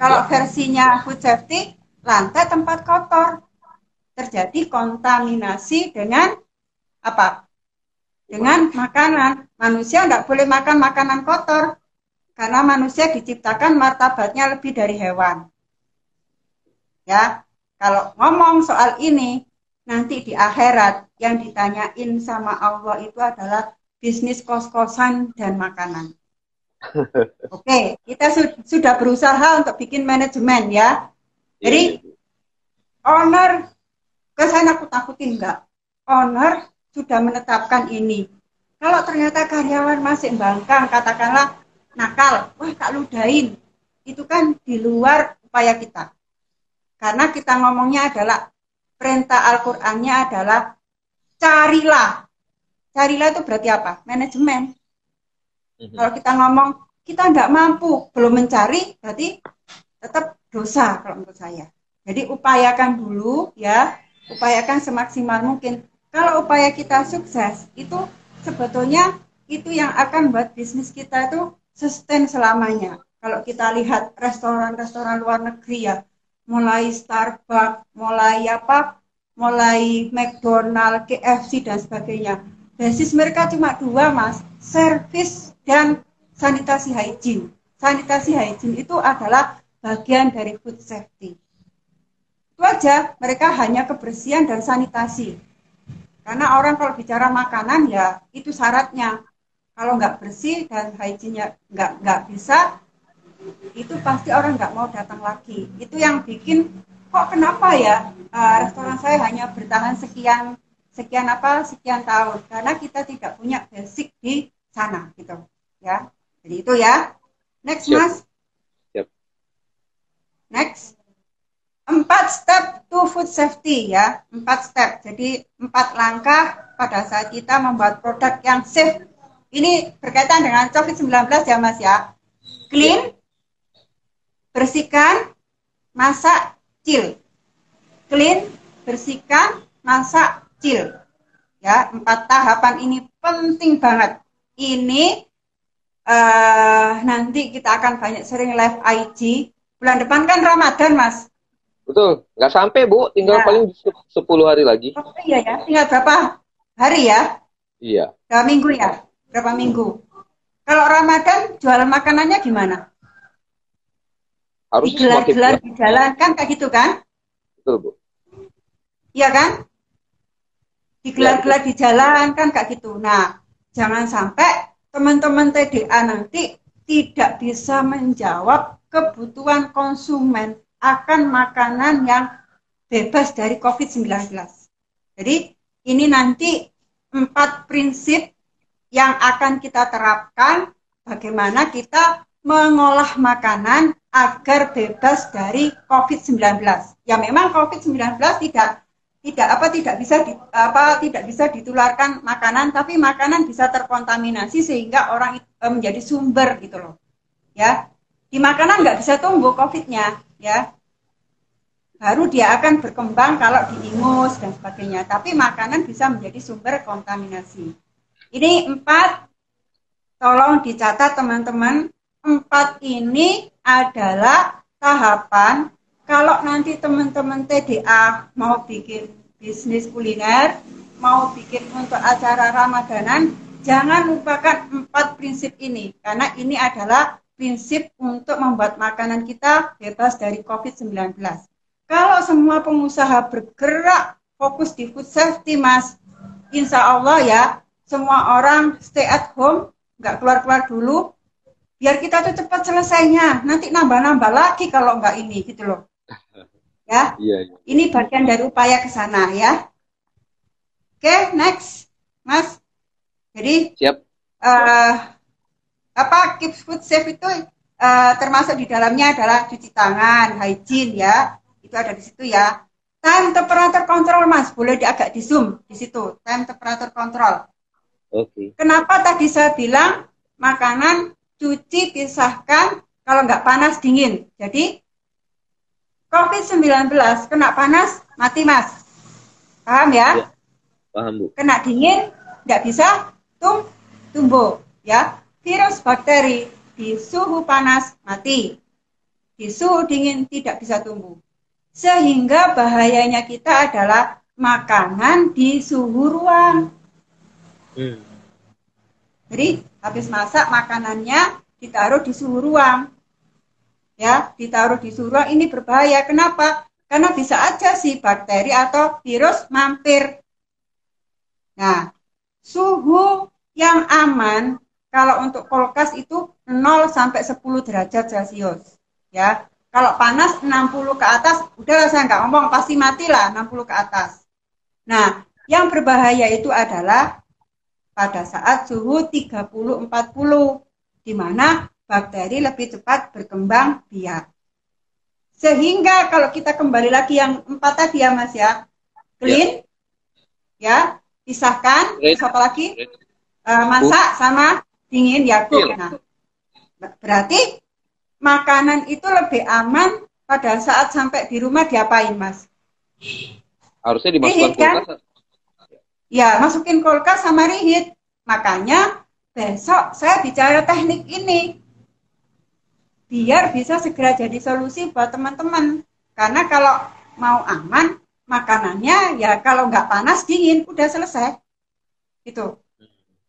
Kalau ya. versinya food safety lantai tempat kotor. Terjadi kontaminasi dengan apa? Dengan makanan. Manusia tidak boleh makan makanan kotor karena manusia diciptakan martabatnya lebih dari hewan. Ya, kalau ngomong soal ini, nanti di akhirat yang ditanyain sama Allah itu adalah bisnis kos-kosan dan makanan. Oke, kita su sudah berusaha untuk bikin manajemen ya. Jadi owner, kesan aku takutin enggak? Owner sudah menetapkan ini. Kalau ternyata karyawan masih bangkang, katakanlah nakal, wah tak ludahin. Itu kan di luar upaya kita. Karena kita ngomongnya adalah perintah Al-Qur'annya adalah carilah. Carilah itu berarti apa? Manajemen. Mhm. Kalau kita ngomong kita tidak mampu, belum mencari, berarti tetap dosa kalau menurut saya. Jadi upayakan dulu ya, upayakan semaksimal mungkin. Kalau upaya kita sukses, itu sebetulnya itu yang akan buat bisnis kita itu sustain selamanya. Kalau kita lihat restoran-restoran luar negeri ya, mulai Starbucks, mulai apa, mulai McDonald, KFC dan sebagainya. Basis mereka cuma dua mas, service dan sanitasi hygiene. Sanitasi hygiene itu adalah bagian dari food safety. Itu aja, mereka hanya kebersihan dan sanitasi. Karena orang kalau bicara makanan ya itu syaratnya kalau nggak bersih dan hygiene-nya nggak nggak bisa itu pasti orang nggak mau datang lagi. Itu yang bikin kok kenapa ya uh, restoran saya hanya bertahan sekian sekian apa sekian tahun? Karena kita tidak punya basic di sana gitu ya. Jadi itu ya. Next Siap. mas. Siap. next. Empat step to food safety ya. Empat step. Jadi empat langkah pada saat kita membuat produk yang safe. Ini berkaitan dengan COVID-19 ya Mas ya. Clean, bersihkan, masak, chill. Clean, bersihkan, masak, chill. Ya, empat tahapan ini penting banget. Ini uh, nanti kita akan banyak sering live IG. Bulan depan kan Ramadan, Mas. Betul, nggak sampai Bu, tinggal ya. paling 10 hari lagi. Oh iya ya, tinggal berapa hari ya? Iya. Dua minggu ya? berapa minggu. Kalau Ramadan jualan makanannya gimana? Harus digelar-gelar di jalan kan kayak gitu kan? Betul, Bu. Iya kan? digelar-gelar di jalan kan kayak gitu. Nah, jangan sampai teman-teman TDA nanti tidak bisa menjawab kebutuhan konsumen akan makanan yang bebas dari COVID-19. Jadi ini nanti empat prinsip yang akan kita terapkan bagaimana kita mengolah makanan agar bebas dari COVID-19. Ya memang COVID-19 tidak tidak apa tidak bisa di, apa tidak bisa ditularkan makanan tapi makanan bisa terkontaminasi sehingga orang e, menjadi sumber gitu loh. Ya di makanan nggak bisa tumbuh covidnya ya. Baru dia akan berkembang kalau diingus dan sebagainya tapi makanan bisa menjadi sumber kontaminasi. Ini empat tolong dicatat teman-teman. Empat ini adalah tahapan kalau nanti teman-teman TDA mau bikin bisnis kuliner, mau bikin untuk acara Ramadanan, jangan lupakan empat prinsip ini karena ini adalah prinsip untuk membuat makanan kita bebas dari COVID-19. Kalau semua pengusaha bergerak fokus di food safety, Mas, insya Allah ya, semua orang stay at home, nggak keluar-keluar dulu, biar kita tuh cepat selesainya. Nanti nambah-nambah lagi kalau nggak ini, gitu loh. Ya. Iya, iya. Ini bagian dari upaya ke sana ya. Oke, next, Mas. Jadi, siap. Uh, apa keep food safe itu uh, termasuk di dalamnya adalah cuci tangan, hygiene ya. Itu ada di situ ya. Time temperature control, Mas. Boleh di agak di zoom di situ. Time temperature control. Oke. Okay. Kenapa tadi saya bilang makanan cuci pisahkan kalau nggak panas dingin. Jadi COVID-19 kena panas mati mas. Paham ya? ya paham bu. Kena dingin nggak bisa tum tumbuh ya. Virus bakteri di suhu panas mati. Di suhu dingin tidak bisa tumbuh. Sehingga bahayanya kita adalah makanan di suhu ruang. Hmm. Jadi habis masak makanannya ditaruh di suhu ruang ya ditaruh di surau ini berbahaya. Kenapa? Karena bisa aja si bakteri atau virus mampir. Nah, suhu yang aman kalau untuk kulkas itu 0 sampai 10 derajat Celcius. Ya. Kalau panas 60 ke atas, udah saya nggak ngomong, pasti mati lah 60 ke atas. Nah, yang berbahaya itu adalah pada saat suhu 30-40, di mana bakteri lebih cepat berkembang biak. Sehingga kalau kita kembali lagi yang empat tadi ya Mas ya, clean, ya, ya pisahkan, terus apa lagi? Uh, masak sama dingin ya cook. Nah, berarti makanan itu lebih aman pada saat sampai di rumah diapain Mas? Harusnya dimasukkan kan? kulkas. Ya, masukin kulkas sama rihit. Makanya besok saya bicara teknik ini biar bisa segera jadi solusi buat teman-teman. Karena kalau mau aman, makanannya ya kalau nggak panas dingin udah selesai. Itu.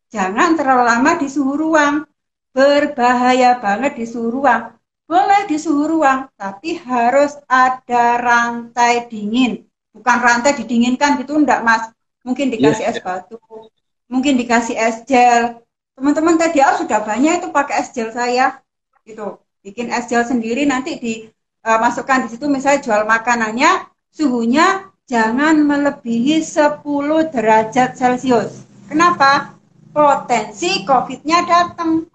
Jangan terlalu lama di suhu ruang. Berbahaya banget di suhu ruang. Boleh di suhu ruang, tapi harus ada rantai dingin. Bukan rantai didinginkan gitu enggak, Mas. Mungkin dikasih yeah, es batu, mungkin dikasih es gel. Teman-teman tadi sudah banyak itu pakai es gel saya. Itu bikin es gel sendiri nanti dimasukkan uh, di situ. Misalnya jual makanannya suhunya jangan melebihi 10 derajat celcius. Kenapa? Potensi covidnya datang.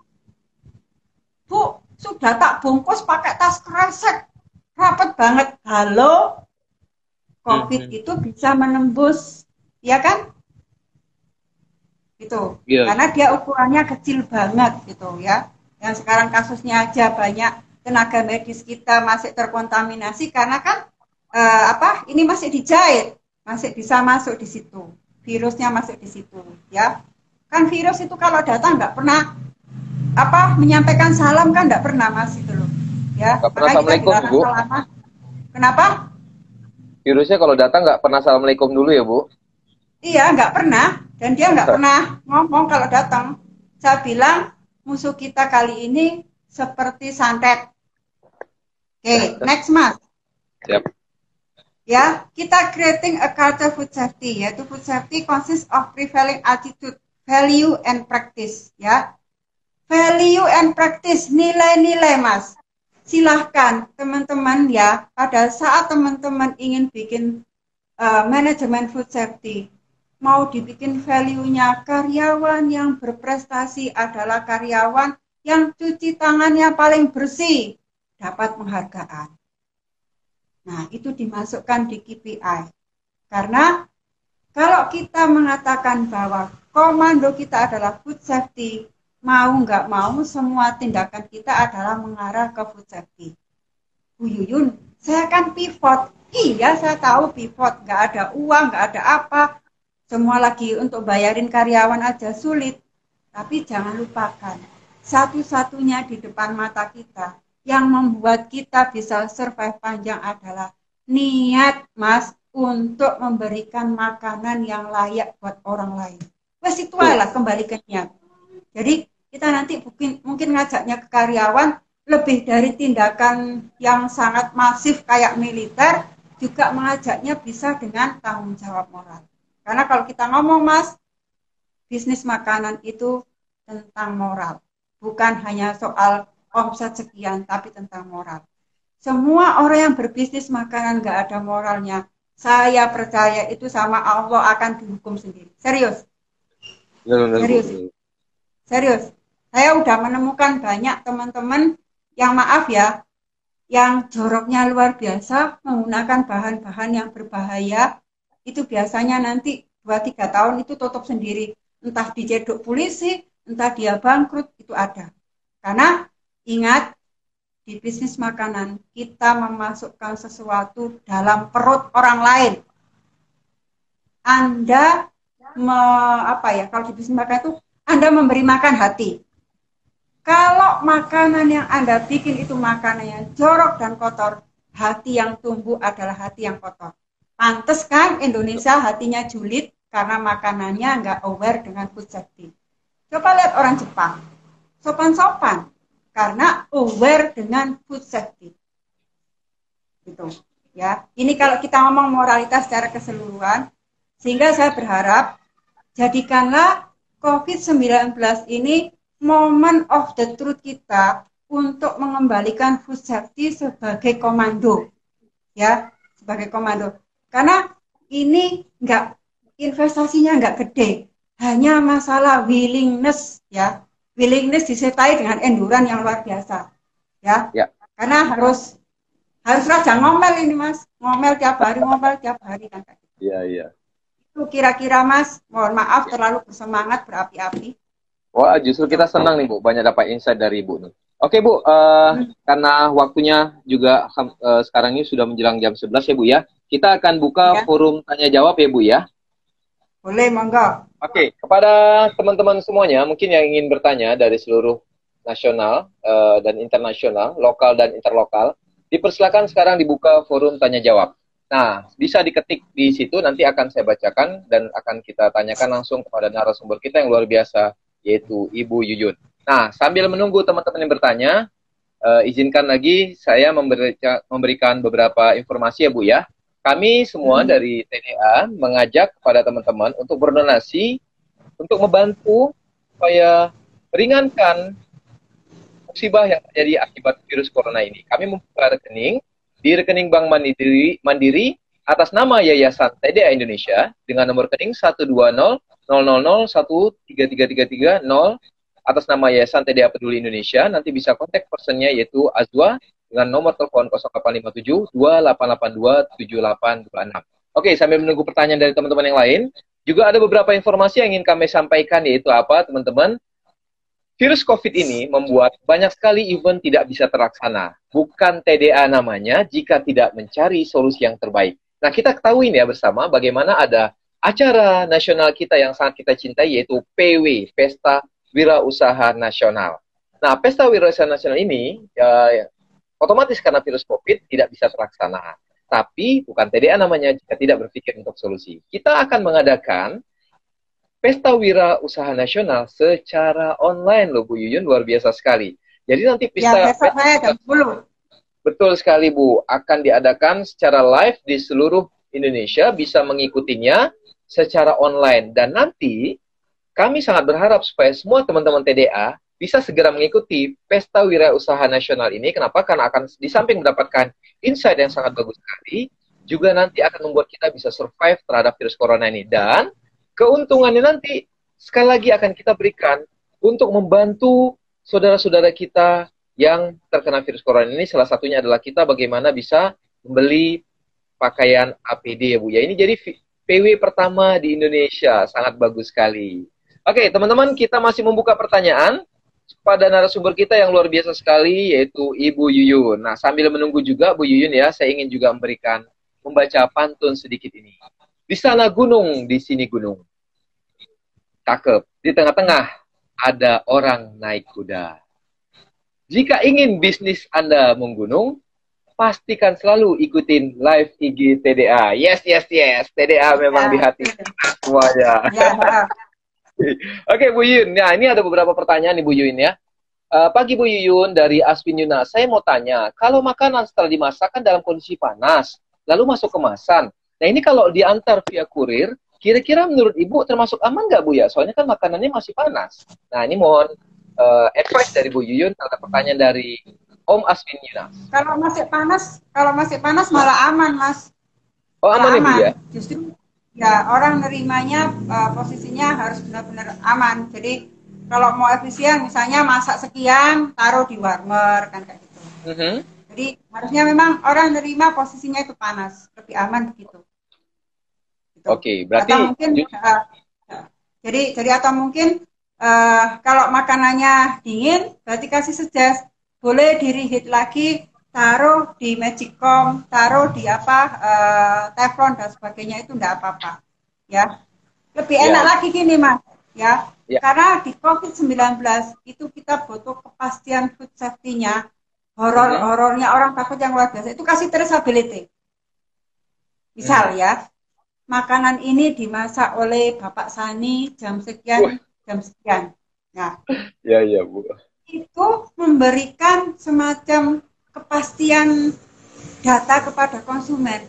Bu sudah tak bungkus pakai tas kresek. Rapat banget. Halo? Covid -hmm. itu bisa menembus ya kan? Itu yeah. karena dia ukurannya kecil banget gitu ya. Yang sekarang kasusnya aja banyak tenaga medis kita masih terkontaminasi karena kan eh, apa ini masih dijahit masih bisa masuk di situ. Virusnya masuk di situ ya. Kan virus itu kalau datang nggak pernah apa menyampaikan salam kan nggak pernah mas itu loh ya. Pernah assalamualaikum bu. kenapa? Virusnya kalau datang nggak pernah assalamualaikum dulu ya bu iya nggak pernah dan dia nggak pernah ngomong kalau datang saya bilang musuh kita kali ini seperti santet. Oke, okay, next mas. Siap. Ya, kita creating a culture food safety, yaitu food safety consists of prevailing attitude, value, and practice. Ya, value and practice, nilai-nilai, Mas. Silahkan teman-teman ya, pada saat teman-teman ingin bikin uh, manajemen food safety, mau dibikin value-nya karyawan yang berprestasi adalah karyawan yang cuci tangannya paling bersih, dapat penghargaan. Nah, itu dimasukkan di KPI. Karena kalau kita mengatakan bahwa komando kita adalah food safety, mau nggak mau semua tindakan kita adalah mengarah ke food safety. Bu Yuyun, saya kan pivot. Iya, saya tahu pivot. Nggak ada uang, nggak ada apa. Semua lagi untuk bayarin karyawan aja sulit. Tapi jangan lupakan, satu-satunya di depan mata kita yang membuat kita bisa survive panjang adalah niat mas untuk memberikan makanan yang layak buat orang lain. Wes itu lah kembali ke niat. Jadi kita nanti mungkin mungkin ngajaknya ke karyawan lebih dari tindakan yang sangat masif kayak militer juga mengajaknya bisa dengan tanggung jawab moral. Karena kalau kita ngomong mas, bisnis makanan itu tentang moral, bukan hanya soal omset sekian, tapi tentang moral. Semua orang yang berbisnis makanan nggak ada moralnya, saya percaya itu sama Allah akan dihukum sendiri. Serius. Serius. Serius. Saya udah menemukan banyak teman-teman yang maaf ya, yang joroknya luar biasa, menggunakan bahan-bahan yang berbahaya, itu biasanya nanti 2-3 tahun itu tutup sendiri. Entah dicedok polisi, entah dia bangkrut, itu ada. Karena Ingat, di bisnis makanan kita memasukkan sesuatu dalam perut orang lain. Anda me, apa ya? Kalau di bisnis makanan itu Anda memberi makan hati. Kalau makanan yang Anda bikin itu makanan yang jorok dan kotor, hati yang tumbuh adalah hati yang kotor. Pantes kan Indonesia hatinya julid karena makanannya nggak aware dengan food safety. Coba lihat orang Jepang, sopan-sopan, karena aware dengan food safety. Gitu. Ya. Ini kalau kita ngomong moralitas secara keseluruhan, sehingga saya berharap jadikanlah COVID-19 ini moment of the truth kita untuk mengembalikan food safety sebagai komando. Ya, sebagai komando. Karena ini enggak investasinya enggak gede, hanya masalah willingness ya willingness disertai dengan enduran yang luar biasa. Ya. ya. Karena harus harus raja ngomel ini Mas. Ngomel tiap hari, ngomel tiap hari kan. Iya, iya. Itu kira-kira Mas, mohon maaf terlalu bersemangat berapi-api. Wah, justru kita senang nih Bu, banyak dapat insight dari Ibu nih. Oke Bu, uh, hmm. karena waktunya juga uh, sekarang ini sudah menjelang jam 11 ya Bu ya. Kita akan buka ya. forum tanya jawab ya Bu ya. Boleh, monggo. Oke, kepada teman-teman semuanya, mungkin yang ingin bertanya dari seluruh nasional uh, dan internasional, lokal dan interlokal, dipersilakan sekarang dibuka forum tanya jawab. Nah, bisa diketik di situ, nanti akan saya bacakan dan akan kita tanyakan langsung kepada narasumber kita yang luar biasa, yaitu Ibu Yuyun. Nah, sambil menunggu teman-teman yang bertanya, uh, izinkan lagi saya memberikan beberapa informasi ya Bu ya. Kami semua hmm. dari TDA mengajak kepada teman-teman untuk berdonasi untuk membantu supaya ringankan musibah yang terjadi akibat virus corona ini. Kami membuka rekening di rekening Bank Mandiri, Mandiri atas nama Yayasan TDA Indonesia dengan nomor rekening 120 000 atas nama Yayasan TDA Peduli Indonesia. Nanti bisa kontak personnya yaitu Azwa dengan nomor telepon 0857 2882 7826. Oke, sambil menunggu pertanyaan dari teman-teman yang lain, juga ada beberapa informasi yang ingin kami sampaikan yaitu apa, teman-teman? Virus COVID ini membuat banyak sekali event tidak bisa terlaksana. Bukan TDA namanya jika tidak mencari solusi yang terbaik. Nah, kita ketahui ya bersama bagaimana ada acara nasional kita yang sangat kita cintai yaitu PW, Pesta Wira Usaha Nasional. Nah, Pesta Wira Usaha Nasional ini ya, otomatis karena virus COVID tidak bisa terlaksana. Tapi bukan TDA namanya jika tidak berpikir untuk solusi. Kita akan mengadakan Pesta Wira Usaha Nasional secara online loh Bu Yuyun, luar biasa sekali. Jadi nanti bisa... Ya, besok saya jam 10. Betul sekali Bu, akan diadakan secara live di seluruh Indonesia bisa mengikutinya secara online dan nanti kami sangat berharap supaya semua teman-teman TDA bisa segera mengikuti Pesta Wira Usaha Nasional ini. Kenapa? Karena akan di samping mendapatkan insight yang sangat bagus sekali, juga nanti akan membuat kita bisa survive terhadap virus corona ini. Dan keuntungannya nanti sekali lagi akan kita berikan untuk membantu saudara-saudara kita yang terkena virus corona ini. Salah satunya adalah kita bagaimana bisa membeli pakaian APD ya Bu. Ya ini jadi PW pertama di Indonesia, sangat bagus sekali. Oke, teman-teman, kita masih membuka pertanyaan pada narasumber kita yang luar biasa sekali, yaitu Ibu Yuyun. Nah, sambil menunggu juga Bu Yuyun ya, saya ingin juga memberikan membaca pantun sedikit ini. Di sana gunung, di sini gunung. Cakep. Di tengah-tengah ada orang naik kuda. Jika ingin bisnis Anda menggunung, pastikan selalu ikutin live IG TDA. Yes, yes, yes. TDA memang ya. di hati semuanya. Ya. Oke, Bu Yun. Nah, ini ada beberapa pertanyaan nih Bu Yun ya. Uh, pagi Bu Yuyun dari Aswin Yuna. Saya mau tanya, kalau makanan setelah dimasak kan dalam kondisi panas, lalu masuk kemasan. Nah ini kalau diantar via kurir, kira-kira menurut Ibu termasuk aman nggak Bu ya? Soalnya kan makanannya masih panas. Nah ini mohon uh, advice dari Bu Yuyun. Ada pertanyaan dari Om Aswin Yuna. Kalau masih panas, kalau masih panas malah aman, Mas. Oh, aman, aman. ya, Justru ya orang nerimanya uh, posisinya harus benar-benar aman. Jadi kalau mau efisien misalnya masak sekian, taruh di warmer kan kayak gitu. Mm -hmm. Jadi harusnya memang orang nerima posisinya itu panas, lebih aman begitu. Gitu. Oke, okay, berarti atau mungkin uh, jadi jadi atau mungkin uh, kalau makanannya dingin berarti kasih sejas boleh di reheat lagi taruh di magicom taruh di apa uh, teflon dan sebagainya itu enggak apa-apa ya. Lebih ya. enak lagi gini mas ya, ya. karena di covid 19 itu kita butuh kepastian food safety-nya. Horor ya. orang takut yang luar biasa. Itu kasih traceability. Misal ya, ya makanan ini dimasak oleh Bapak Sani jam sekian Wah. jam sekian. Nah. Ya ya bu. Itu memberikan semacam kepastian data kepada konsumen.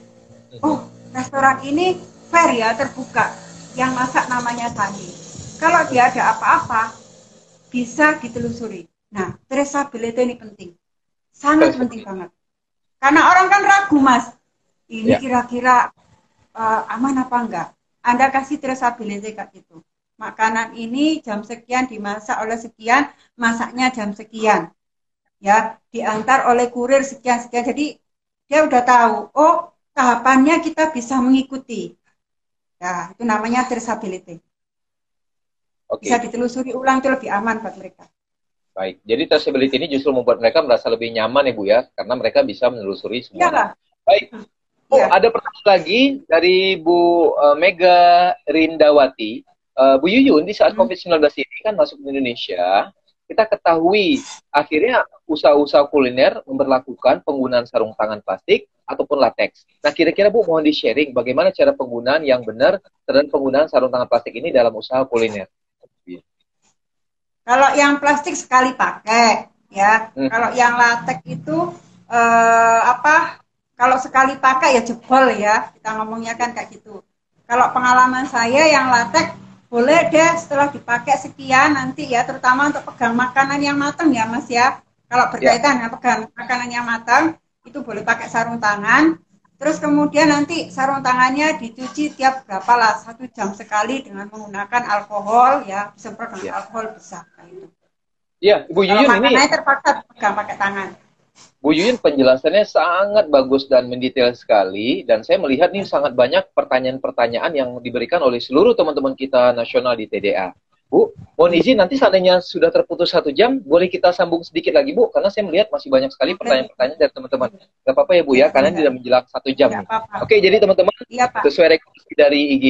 Oh, restoran ini fair ya, terbuka. Yang masak namanya Sani. Kalau dia ada apa-apa, bisa ditelusuri. Nah, traceability ini penting. Sangat penting banget. Karena orang kan ragu, Mas. Ini ya. kira-kira uh, aman apa enggak? Anda kasih traceability kayak gitu makanan ini jam sekian dimasak oleh sekian, masaknya jam sekian. Ya, diantar oleh kurir sekian sekian. Jadi dia udah tahu, oh tahapannya kita bisa mengikuti. Ya, itu namanya traceability. Oke. Bisa ditelusuri ulang itu lebih aman buat mereka. Baik, jadi traceability ini justru membuat mereka merasa lebih nyaman ya Bu ya, karena mereka bisa menelusuri semua. Iyalah. Baik. Oh, ya. ada pertanyaan lagi dari Bu uh, Mega Rindawati uh, Bu Yuyun di saat hmm. COVID-19 ini kan masuk ke Indonesia, kita ketahui akhirnya usaha-usaha kuliner memperlakukan penggunaan sarung tangan plastik ataupun latex. Nah, kira-kira Bu mohon di-sharing bagaimana cara penggunaan yang benar terhadap penggunaan sarung tangan plastik ini dalam usaha kuliner. Kalau yang plastik sekali pakai, ya. Hmm. Kalau yang latex itu eh, apa? Kalau sekali pakai ya jebol ya. Kita ngomongnya kan kayak gitu. Kalau pengalaman saya yang latex boleh deh setelah dipakai sekian nanti ya terutama untuk pegang makanan yang matang ya mas ya kalau berkaitan ya. dengan pegang makanan yang matang itu boleh pakai sarung tangan terus kemudian nanti sarung tangannya dicuci tiap berapa lah satu jam sekali dengan menggunakan alkohol ya semprot dengan ya. alkohol bisa itu Iya, Bu Yuyun ini terpaksa pegang pakai tangan. Bu Yuyun penjelasannya sangat bagus dan mendetail sekali dan saya melihat nih sangat banyak pertanyaan-pertanyaan yang diberikan oleh seluruh teman-teman kita nasional di TDA. Bu, mohon izin nanti seandainya sudah terputus satu jam, boleh kita sambung sedikit lagi Bu, karena saya melihat masih banyak sekali pertanyaan-pertanyaan dari teman-teman. Gak apa-apa ya Bu ya, karena tidak menjelang satu jam. Oke, jadi teman-teman, ya, sesuai rekomendasi dari IG,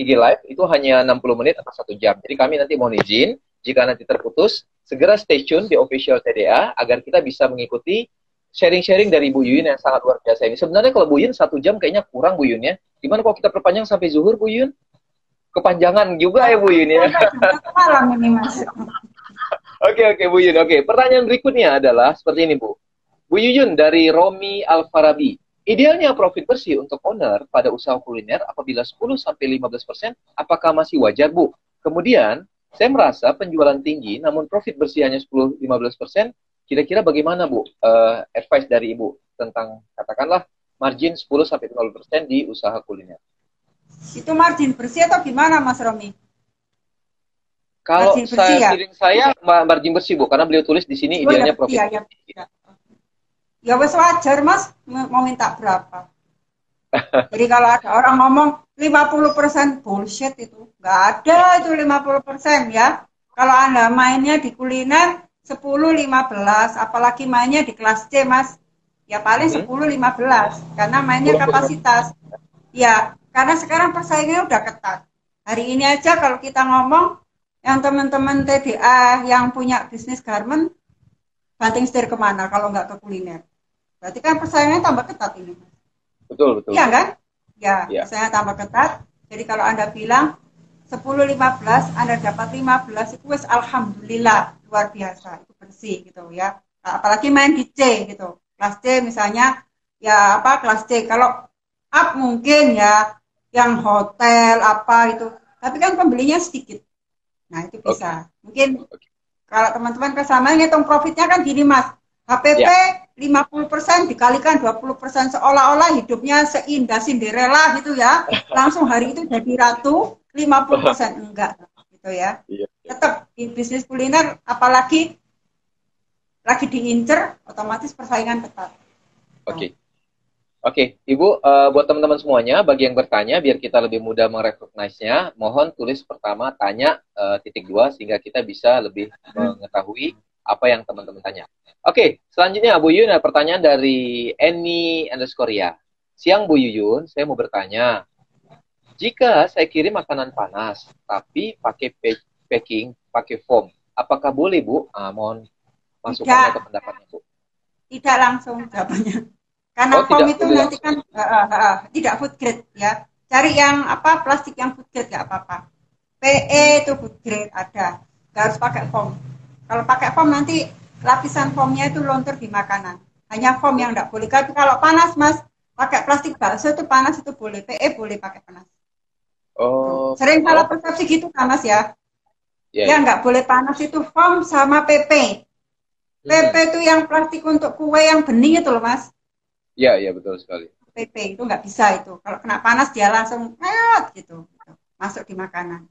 IG Live itu hanya 60 menit atau satu jam. Jadi kami nanti mohon izin, jika nanti terputus, segera stay tune di official TDA agar kita bisa mengikuti sharing-sharing dari Bu Yun yang sangat luar biasa ini. Sebenarnya kalau Bu Yun satu jam kayaknya kurang Bu Yun ya. Gimana kalau kita perpanjang sampai zuhur Bu Yun? Kepanjangan juga ya Bu Yun ya. Oke oke Bu Yun. Oke, pertanyaan berikutnya adalah seperti ini Bu. Bu Yuyun dari Romi Alfarabi. Idealnya profit bersih untuk owner pada usaha kuliner apabila 10 sampai 15%, apakah masih wajar, Bu? Kemudian, saya merasa penjualan tinggi namun profit bersih hanya 10 15%, kira-kira bagaimana, Bu? Uh, advice dari Ibu tentang katakanlah margin 10 sampai 15% di usaha kuliner. Itu margin bersih atau gimana, Mas Romi? Kalau saya ya? saya margin bersih, Bu, karena beliau tulis di sini oh, idealnya ya, profit. Iya, iya, iya. Ya wes wajar mas mau minta berapa. Jadi kalau ada orang ngomong 50% bullshit itu. Nggak ada itu 50% ya. Kalau Anda mainnya di kuliner 10 15, apalagi mainnya di kelas C, Mas. Ya paling 10 hmm. 15 karena mainnya kapasitas. Ya, karena sekarang persaingannya udah ketat. Hari ini aja kalau kita ngomong yang teman-teman TDA yang punya bisnis garment banting setir ke mana kalau nggak ke kuliner? Berarti kan persaingannya tambah ketat ini. Betul, betul. Iya kan? Ya, ya. persaingan tambah ketat. Jadi kalau Anda bilang 10 15 Anda dapat 15 itu alhamdulillah luar biasa itu bersih gitu ya. Apalagi main di C gitu. Kelas C misalnya ya apa kelas C kalau up mungkin ya yang hotel apa itu. Tapi kan pembelinya sedikit. Nah, itu bisa. Okay. Mungkin okay. kalau teman-teman kesama ngitung profitnya kan gini Mas. HPP ya. 50% dikalikan 20% seolah-olah hidupnya seindah Cinderella gitu ya. Langsung hari itu jadi ratu, 50% enggak gitu ya. Iya. Tetap di bisnis kuliner apalagi lagi diincer otomatis persaingan ketat. Oke. Okay. Oke, okay, Ibu, uh, buat teman-teman semuanya, bagi yang bertanya, biar kita lebih mudah merecognize-nya, mohon tulis pertama tanya uh, titik dua, sehingga kita bisa lebih mengetahui apa yang teman-teman tanya. Oke, selanjutnya Bu Yuyun, pertanyaan dari Annie underscore ya. Siang Bu Yuyun, saya mau bertanya. Jika saya kirim makanan panas, tapi pakai packing, pakai foam, apakah boleh Bu? Ah, mohon masukan atau pendapatnya Bu. Tidak langsung jawabannya. Karena oh, foam itu nanti kan uh, uh, uh, tidak food grade ya. Cari yang apa plastik yang food grade nggak apa-apa. PE itu food grade ada. Gak harus pakai foam. Kalau pakai foam nanti lapisan foamnya itu lontar di makanan. Hanya foam yang tidak boleh. Tapi kalau panas mas, pakai plastik bakso itu panas itu boleh. PE boleh pakai panas. Oh. Sering salah persepsi gitu kan mas ya. Yeah, yang nggak yeah. boleh panas itu foam sama PP. PP hmm. itu yang plastik untuk kue yang bening itu loh mas. Iya iya betul sekali. PP itu nggak bisa itu. Kalau kena panas dia langsung gitu, gitu masuk di makanan.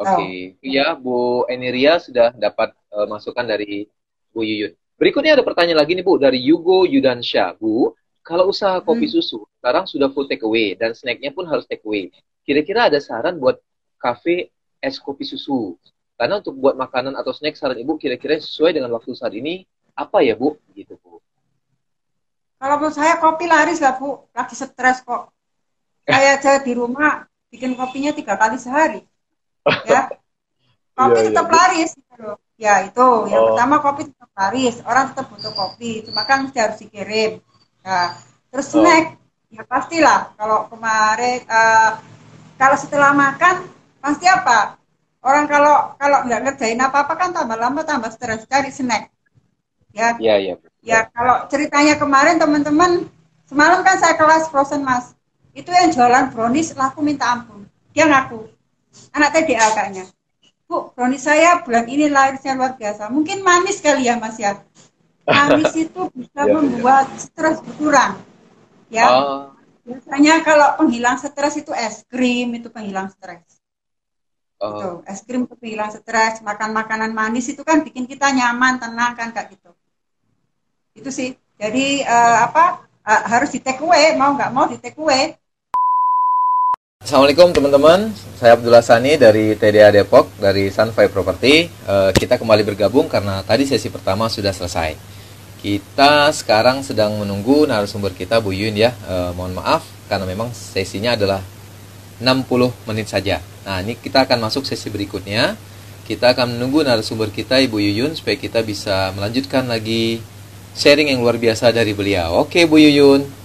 Oke, okay. iya Bu Eniria sudah dapat uh, masukan dari Bu Yuyun. Berikutnya ada pertanyaan lagi nih Bu dari Yugo Yudansha. Bu, kalau usaha kopi hmm. susu sekarang sudah full take away dan snacknya pun harus take away. Kira-kira ada saran buat kafe es kopi susu? Karena untuk buat makanan atau snack saran Ibu kira-kira sesuai dengan waktu saat ini apa ya Bu? Gitu Bu. Kalau menurut saya kopi laris lah Bu, lagi stres kok. Saya aja di rumah bikin kopinya tiga kali sehari. Ya, kopi iya, tetap iya. laris. Gitu Ya itu, yang oh. pertama kopi tetap laris, orang tetap butuh kopi, cuma kan mesti harus dikirim. Nah, terus oh. snack, ya pastilah kalau kemarin uh, kalau setelah makan pasti apa? Orang kalau kalau nggak ngerjain apa-apa kan tambah lama tambah stres cari snack. Ya. Iya, iya. Ya, kalau ceritanya kemarin teman-teman semalam kan saya kelas frozen mas. Itu yang jualan brownies laku minta ampun. Dia ngaku. Anak TDA kayaknya Bu, brownies saya bulan ini larisnya luar biasa. Mungkin manis kali ya, Mas ya. Manis itu bisa ya, membuat stres berkurang. Ya. Oh. Biasanya kalau penghilang stres itu es krim itu penghilang stres. Oh. Itu, es krim itu penghilang stres, makan makanan manis itu kan bikin kita nyaman, tenang kan kayak gitu. Itu sih. Jadi uh, apa? Uh, harus di take away, mau nggak mau di take away Assalamualaikum teman-teman, saya Abdullah Sani dari TDA Depok, dari Sunfy Property. Uh, kita kembali bergabung karena tadi sesi pertama sudah selesai. Kita sekarang sedang menunggu narasumber kita Bu Yun ya. Uh, mohon maaf karena memang sesinya adalah 60 menit saja. Nah ini kita akan masuk sesi berikutnya. Kita akan menunggu narasumber kita Ibu Yuyun supaya kita bisa melanjutkan lagi sharing yang luar biasa dari beliau. Oke Bu Yuyun.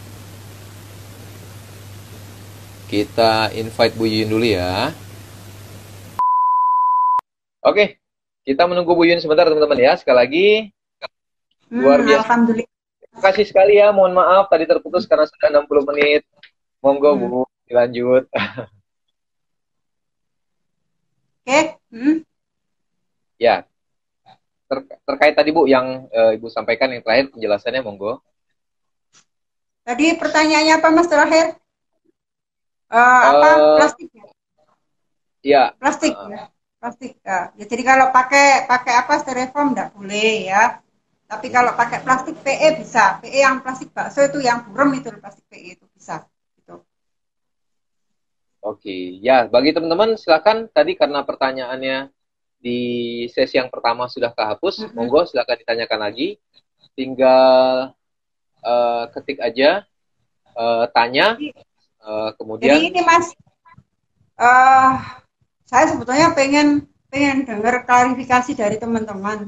Kita invite Bu Yun dulu ya. Oke, kita menunggu Bu Yun sebentar teman-teman ya. Sekali lagi, hmm, luar biasa. Alhamdulillah. Terima kasih sekali ya. Mohon maaf tadi terputus karena sudah 60 menit. Monggo hmm. Bu, dilanjut. Oke. Okay. Hmm. Ya. Ter terkait tadi Bu yang uh, Ibu sampaikan yang terakhir penjelasannya monggo. Tadi pertanyaannya apa Mas terakhir? Uh, apa uh, plastik ya? Iya. Plastik uh, ya. Plastik. Ya. ya. Jadi kalau pakai pakai apa styrofoam enggak boleh ya. Tapi kalau pakai plastik PE bisa. PE yang plastik bakso itu yang burem itu plastik PE itu bisa. Oke, ya bagi teman-teman silakan tadi karena pertanyaannya di sesi yang pertama sudah kehapus, mm -hmm. monggo silakan ditanyakan lagi. Tinggal uh, ketik aja, uh, tanya, uh, kemudian. Jadi ini mas, uh, saya sebetulnya pengen pengen dengar klarifikasi dari teman-teman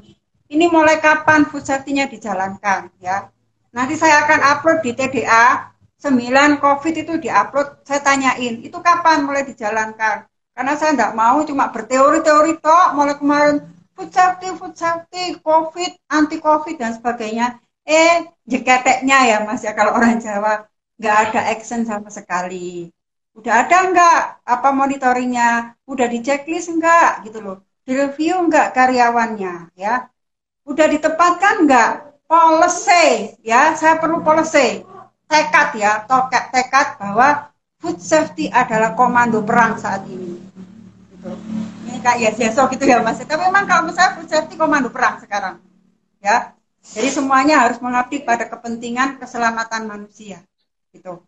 ini mulai kapan food safety-nya dijalankan ya. Nanti saya akan upload di TDA 9 COVID itu diupload, saya tanyain, itu kapan mulai dijalankan? Karena saya tidak mau cuma berteori-teori toh, mulai kemarin food safety, food safety, COVID, anti COVID dan sebagainya. Eh, jeketeknya ya mas ya kalau orang Jawa nggak ada action sama sekali. Udah ada nggak apa monitoringnya? Udah di checklist nggak gitu loh? Di review nggak karyawannya ya? udah ditempatkan nggak policy ya saya perlu policy tekad ya toket tekad bahwa food safety adalah komando perang saat ini. Gitu. ini kayak ya yes, gitu ya mas. Tapi memang kalau misalnya food safety komando perang sekarang ya. Jadi semuanya harus mengabdi pada kepentingan keselamatan manusia gitu.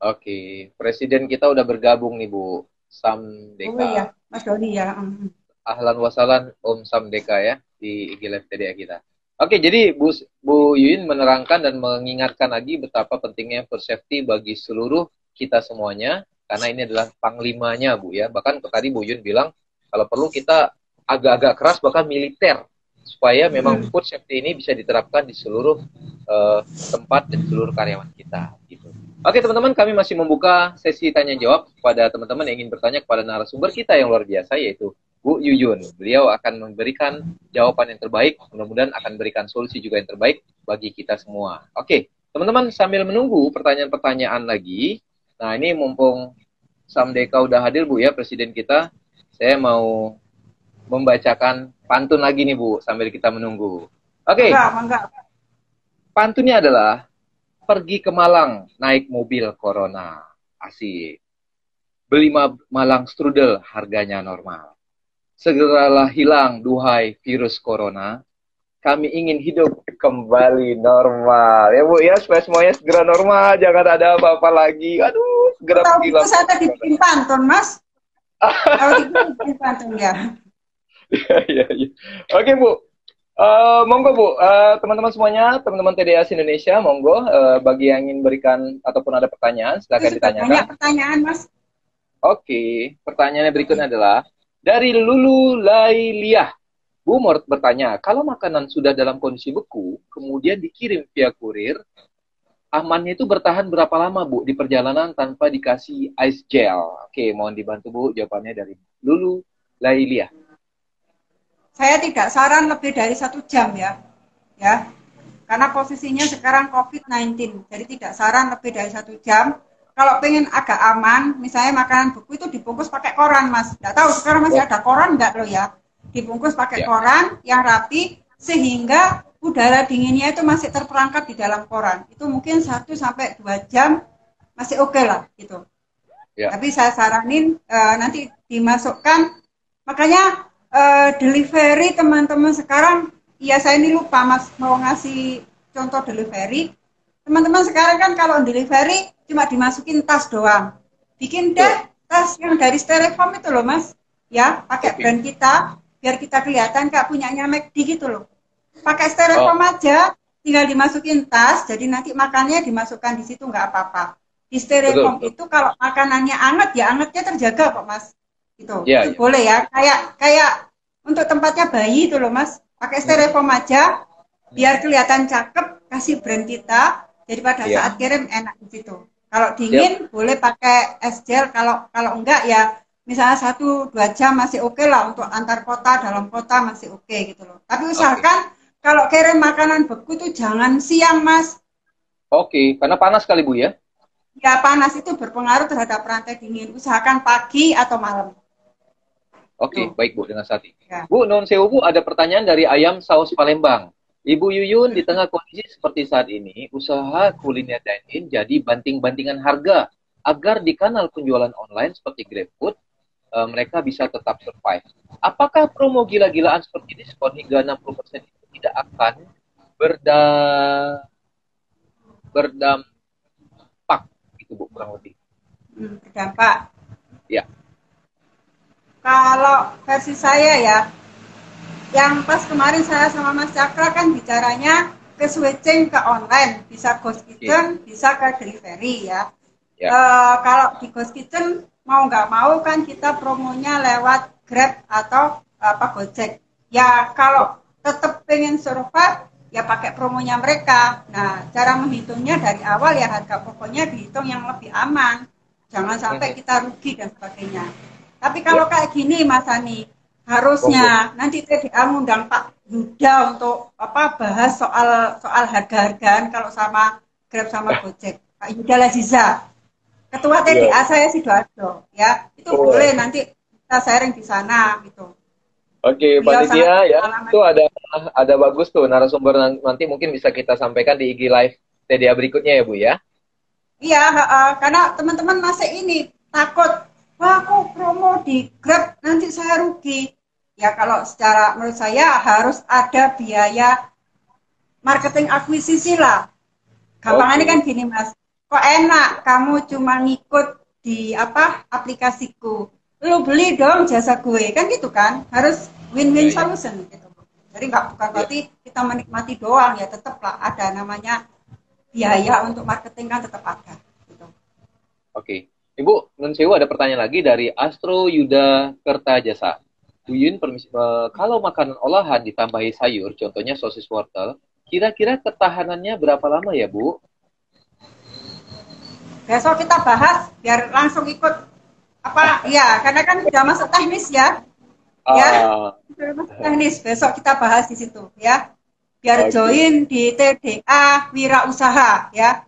Oke presiden kita udah bergabung nih bu. Sam Deka. Oh iya mas Doni ya ahlan wasalan Om Sam Deka ya di IG Live TDA kita. Oke, jadi Bu, Bu Yuyun menerangkan dan mengingatkan lagi betapa pentingnya food safety bagi seluruh kita semuanya, karena ini adalah panglimanya Bu ya. Bahkan tadi Bu Yuyun bilang, kalau perlu kita agak-agak keras bahkan militer, supaya memang hmm. food safety ini bisa diterapkan di seluruh uh, tempat dan seluruh karyawan kita. Gitu. Oke teman-teman, kami masih membuka sesi tanya jawab kepada teman-teman yang ingin bertanya kepada narasumber kita yang luar biasa, yaitu Bu Yuyun. Beliau akan memberikan jawaban yang terbaik, mudah-mudahan akan memberikan solusi juga yang terbaik bagi kita semua. Oke, teman-teman sambil menunggu pertanyaan-pertanyaan lagi, nah ini mumpung Sam Deka udah hadir Bu ya, Presiden kita, saya mau membacakan pantun lagi nih Bu, sambil kita menunggu. Oke, pantunnya adalah, pergi ke Malang naik mobil Corona, asik. Beli Malang strudel harganya normal segeralah hilang duhai virus corona. Kami ingin hidup kembali normal. Ya Bu ya, supaya semuanya segera normal, jangan ada apa-apa lagi. Aduh, segera pergi lah. saya tadi bikin pantun, Mas. Kalau bikin pantun ya. Iya, iya, iya. Oke, Bu. Uh, monggo Bu, uh, teman-teman semuanya, teman-teman TDAS Indonesia, monggo uh, bagi yang ingin berikan ataupun ada pertanyaan, silakan ditanyakan. Banyak pertanyaan, Mas. Oke, pertanyaannya berikutnya adalah dari Lulu Lailiah, Bu Mort bertanya, kalau makanan sudah dalam kondisi beku, kemudian dikirim via kurir, amannya itu bertahan berapa lama, Bu, di perjalanan tanpa dikasih ice gel? Oke, mohon dibantu, Bu, jawabannya dari Lulu Lailiah. Saya tidak saran lebih dari satu jam, ya. Ya, karena posisinya sekarang COVID-19, jadi tidak saran lebih dari satu jam kalau pengen agak aman, misalnya makanan buku itu dibungkus pakai koran, Mas. Nggak tahu sekarang masih ada koran nggak loh ya? Dibungkus pakai ya. koran yang rapi sehingga udara dinginnya itu masih terperangkap di dalam koran. Itu mungkin 1 sampai 2 jam masih oke okay lah gitu. Ya. Tapi saya saranin uh, nanti dimasukkan makanya uh, delivery teman-teman sekarang iya saya ini lupa Mas mau ngasih contoh delivery. Teman-teman sekarang kan kalau delivery cuma dimasukin tas doang. Bikin deh tas yang dari styrofoam itu loh mas. Ya, pakai okay. brand kita biar kita kelihatan kayak punyanya McD gitu loh. Pakai styrofoam oh. aja, tinggal dimasukin tas, jadi nanti makannya dimasukkan di situ nggak apa-apa. Di styrofoam itu kalau makanannya anget ya angetnya terjaga kok mas. Gitu. Yeah, itu yeah. boleh ya. Kayak kayak untuk tempatnya bayi itu loh mas. Pakai styrofoam hmm. aja, biar kelihatan cakep, kasih brand kita, jadi pada yeah. saat kirim enak di situ. Kalau dingin yep. boleh pakai es gel. Kalau kalau enggak ya misalnya satu dua jam masih oke okay lah untuk antar kota dalam kota masih oke okay, gitu loh. Tapi usahakan okay. kalau kirim makanan beku itu jangan siang mas. Oke, karena panas sekali Bu ya? Ya, panas itu berpengaruh terhadap rantai dingin. Usahakan pagi atau malam. Oke, baik Bu, dengan hati. Ya. Bu, non sewu Bu, ada pertanyaan dari Ayam Saus Palembang. Ibu Yuyun, di tengah kondisi seperti saat ini, usaha kuliner dine-in jadi banting-bantingan harga agar di kanal penjualan online seperti GrabFood, uh, mereka bisa tetap survive. Apakah promo gila-gilaan seperti diskon hingga 60% itu tidak akan berda berdampak gitu Bu kurang lebih. Hmm, berdampak. Ya. Kalau versi saya ya, yang pas kemarin saya sama Mas Cakra kan bicaranya ke switching ke online, bisa ghost kitchen, yeah. bisa ke delivery ya. Yeah. Ya. Uh, kalau di ghost kitchen mau nggak mau kan kita promonya lewat Grab atau apa Gojek. Ya kalau tetap pengen survive ya pakai promonya mereka. Nah, cara menghitungnya dari awal ya harga pokoknya dihitung yang lebih aman. Jangan sampai kita rugi dan sebagainya. Tapi kalau ya. kayak gini Mas Ani, harusnya nanti TDA ngundang Pak Yuda untuk apa bahas soal soal harga-hargaan kalau sama Grab sama Gojek. Pak Yuda Laziza. Ketua TDA ya. saya Sidoarjo ya. Itu oh. boleh nanti kita sharing di sana gitu. Oke, panitia ya, itu ada ada bagus tuh narasumber nanti mungkin bisa kita sampaikan di IG live TDA berikutnya ya Bu ya. Iya, uh, karena teman-teman masih ini takut, wah aku promo di Grab nanti saya rugi. Ya kalau secara menurut saya harus ada biaya marketing akuisisi lah. Gampangannya okay. kan gini mas, kok enak kamu cuma ngikut di apa aplikasiku, lu beli dong jasa gue kan gitu kan harus win-win iya, iya. solution gitu. Jadi nggak bukan berarti kita menikmati doang ya tetap lah ada namanya biaya untuk marketing kan tetap ada. Gitu. Oke, Ibu Nunsewu ada pertanyaan lagi dari Astro Yuda Kertajasa. Bu Yun, permisi, uh, kalau makanan olahan ditambahi sayur, contohnya sosis wortel, kira-kira ketahanannya berapa lama ya Bu? Besok kita bahas biar langsung ikut apa ya karena kan sudah masuk teknis ya ya uh, teknis besok kita bahas di situ ya biar okay. join di TDA Wirausaha ya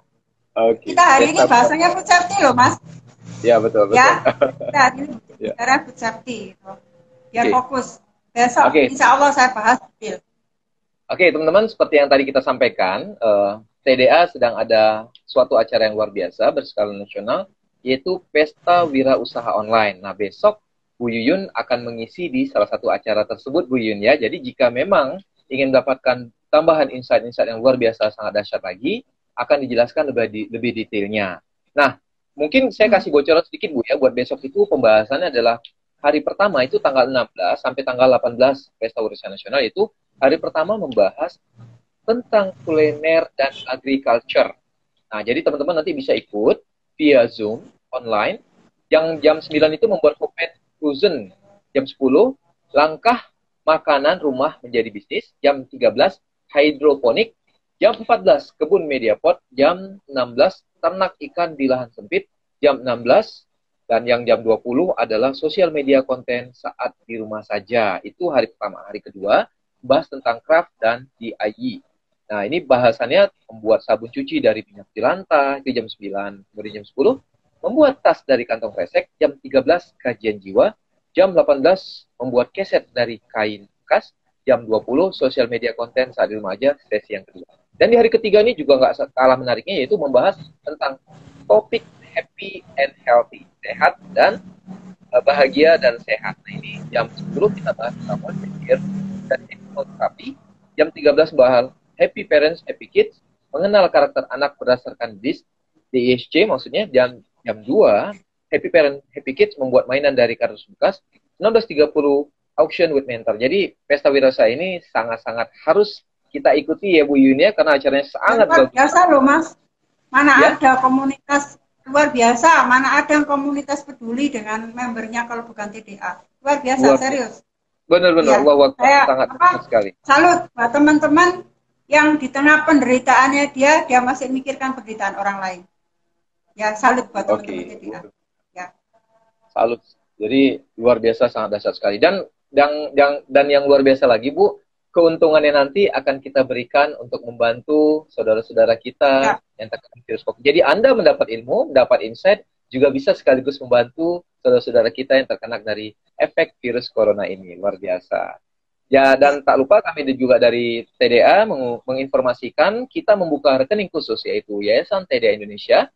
okay. kita hari ini bahasanya food safety loh mas ya betul betul ya kita hari ini ya. bicara food safety gitu. Biar okay. fokus besok okay. insya Allah saya bahas detail Oke okay, teman-teman seperti yang tadi kita sampaikan uh, eh, TDA sedang ada suatu acara yang luar biasa berskala nasional yaitu Pesta Wira Usaha Online. Nah besok Bu Yuyun akan mengisi di salah satu acara tersebut Bu Yuyun ya. Jadi jika memang ingin mendapatkan tambahan insight-insight yang luar biasa sangat dahsyat lagi, akan dijelaskan lebih, di, lebih detailnya. Nah, mungkin saya kasih bocoran sedikit Bu ya, buat besok itu pembahasannya adalah hari pertama itu tanggal 16 sampai tanggal 18 Pesta Urusan Nasional itu hari pertama membahas tentang kuliner dan agriculture. Nah, jadi teman-teman nanti bisa ikut via Zoom online. Yang jam 9 itu membuat komen Frozen jam 10, langkah makanan rumah menjadi bisnis. Jam 13, hidroponik. Jam 14, kebun media pot. Jam 16, ternak ikan di lahan sempit. Jam 16, dan yang jam 20 adalah sosial media konten saat di rumah saja. Itu hari pertama. Hari kedua, bahas tentang craft dan DIY. Nah, ini bahasannya membuat sabun cuci dari minyak jelantah, itu jam 9. Kemudian jam 10, membuat tas dari kantong kresek, jam 13 kajian jiwa, jam 18 membuat keset dari kain bekas, jam 20 sosial media konten saat di rumah aja sesi yang kedua. Dan di hari ketiga ini juga nggak kalah menariknya yaitu membahas tentang topik happy and healthy, sehat dan uh, bahagia dan sehat. Nah ini jam 10 kita bahas tentang pikir dan terapi. Jam 13 bahas happy parents, happy kids, mengenal karakter anak berdasarkan DIS, DISC maksudnya jam jam 2, Happy Parent Happy Kids membuat mainan dari kardus bekas. 16.30 auction with mentor. Jadi pesta wirasa ini sangat-sangat harus kita ikuti ya Bu Yunia karena acaranya sangat luar biasa loh Mas. Mana ya? ada komunitas luar biasa, mana ada komunitas peduli dengan membernya kalau bukan TDA. Luar biasa, luar serius. Benar-benar, ya. wah, sangat apa, sekali. Salut buat teman-teman yang di tengah penderitaannya dia, dia masih memikirkan penderitaan orang lain. Ya, salut buat teman-teman okay. Ya. Salut. Jadi luar biasa sangat dahsyat sekali. Dan yang yang dan yang luar biasa lagi Bu, keuntungannya nanti akan kita berikan untuk membantu saudara-saudara kita ya. yang terkena virus COVID. Jadi Anda mendapat ilmu, mendapat insight, juga bisa sekaligus membantu saudara-saudara kita yang terkena dari efek virus corona ini. Luar biasa. Ya, dan tak lupa kami juga dari TDA meng menginformasikan kita membuka rekening khusus yaitu Yayasan TDA Indonesia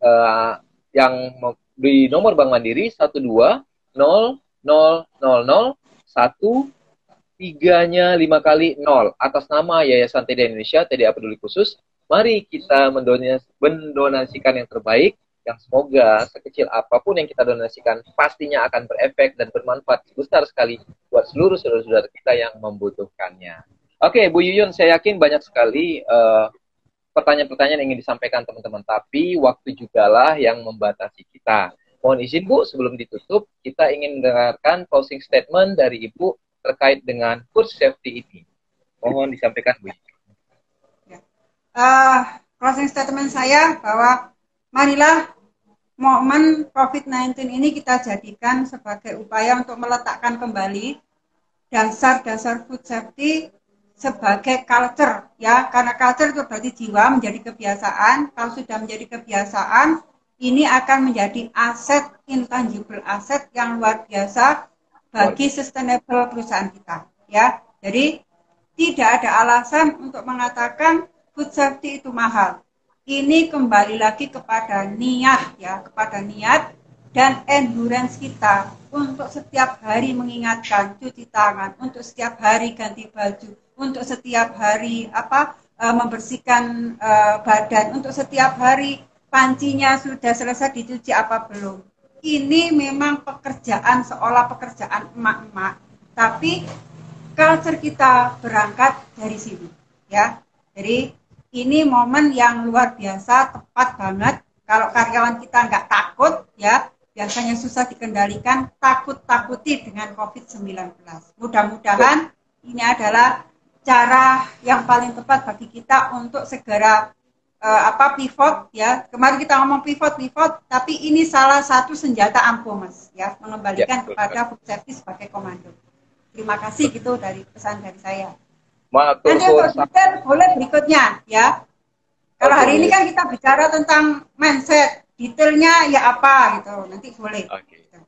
uh, yang di nomor Bank Mandiri 12 0 0 0 0 1 tiganya lima kali nol atas nama Yayasan TDA Indonesia TDA Peduli Khusus. Mari kita mendonasikan yang terbaik yang semoga sekecil apa pun yang kita donasikan pastinya akan berefek dan bermanfaat besar sekali buat seluruh saudara-saudara kita yang membutuhkannya. Oke, Bu Yuyun, saya yakin banyak sekali eh, pertanyaan-pertanyaan yang ingin disampaikan teman-teman, tapi waktu juga lah yang membatasi kita. Mohon izin Bu, sebelum ditutup, kita ingin mendengarkan closing statement dari Ibu terkait dengan food safety ini. Mohon disampaikan Bu. Uh, closing statement saya bahwa marilah momen COVID-19 ini kita jadikan sebagai upaya untuk meletakkan kembali dasar-dasar food safety sebagai culture ya karena culture itu berarti jiwa menjadi kebiasaan kalau sudah menjadi kebiasaan ini akan menjadi aset intangible aset yang luar biasa bagi sustainable perusahaan kita ya. Jadi tidak ada alasan untuk mengatakan food safety itu mahal. Ini kembali lagi kepada niat ya kepada niat dan endurance kita untuk setiap hari mengingatkan cuci tangan untuk setiap hari ganti baju untuk setiap hari apa uh, membersihkan uh, badan untuk setiap hari pancinya sudah selesai dicuci apa belum ini memang pekerjaan seolah pekerjaan emak-emak, tapi culture kita berangkat dari sini, ya. Jadi ini momen yang luar biasa, tepat banget. Kalau karyawan kita nggak takut, ya, biasanya susah dikendalikan, takut-takuti dengan COVID-19. Mudah-mudahan ini adalah cara yang paling tepat bagi kita untuk segera uh, apa pivot ya. Kemarin kita ngomong pivot pivot tapi ini salah satu senjata ampuh mas ya. Mengembalikan ya, kepada food safety sebagai komando. Terima kasih gitu dari pesan dari saya. Matur, nanti detail boleh berikutnya ya. Kalau hari ini kan kita bicara tentang mindset detailnya ya apa gitu. Nanti boleh. Okay. Gitu.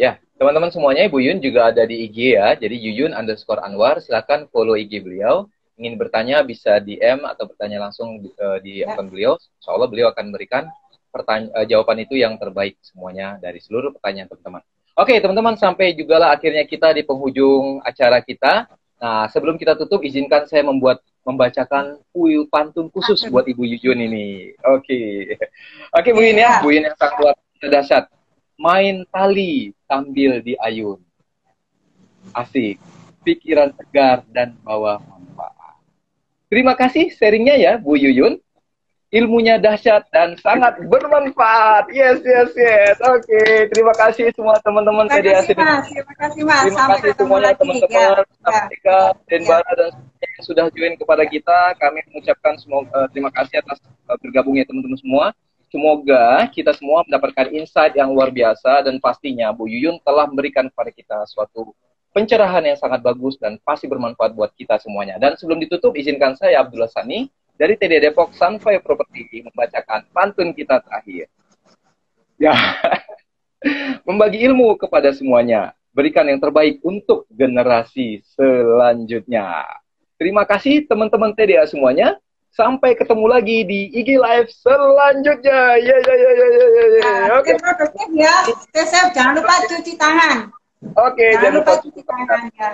ya teman-teman semuanya Ibu Yun juga ada di IG ya. Jadi Yuyun underscore Anwar silakan follow IG beliau ingin bertanya bisa DM atau bertanya langsung di, uh, di ya. akun beliau. Insya Allah beliau akan memberikan uh, jawaban itu yang terbaik semuanya dari seluruh pertanyaan teman-teman. Oke teman-teman sampai juga lah akhirnya kita di penghujung acara kita. Nah sebelum kita tutup izinkan saya membuat membacakan puil pantun khusus buat Ibu Yujun ini. Oke, oke Bu Yun ya, iya. Bu Yun yang sangat luar dahsyat. Main tali sambil diayun. Asik, pikiran tegar dan bawa Terima kasih sharingnya ya Bu Yuyun. Ilmunya dahsyat dan sangat bermanfaat. Yes, yes, yes. Oke, okay. terima kasih semua teman-teman. Terima kasih, Terima kasih, Mas. Terima Sampai kasih semuanya teman-teman, ya. dan ya. dan yang sudah join kepada kita. Kami mengucapkan semoga, uh, terima kasih atas uh, bergabungnya teman-teman semua. Semoga kita semua mendapatkan insight yang luar biasa dan pastinya Bu Yuyun telah memberikan kepada kita suatu pencerahan yang sangat bagus dan pasti bermanfaat buat kita semuanya. Dan sebelum ditutup, izinkan saya Abdullah Sani dari TD Depok Sunfire Property membacakan pantun kita terakhir. Ya, membagi ilmu kepada semuanya, berikan yang terbaik untuk generasi selanjutnya. Terima kasih teman-teman TDA semuanya. Sampai ketemu lagi di IG Live selanjutnya. Ya, ya, ya, ya, ya, ya. ya. Oke. Okay. Ya, jangan lupa cuci tangan. Oke, jangan, jangan lupa cuci tangannya. Ya.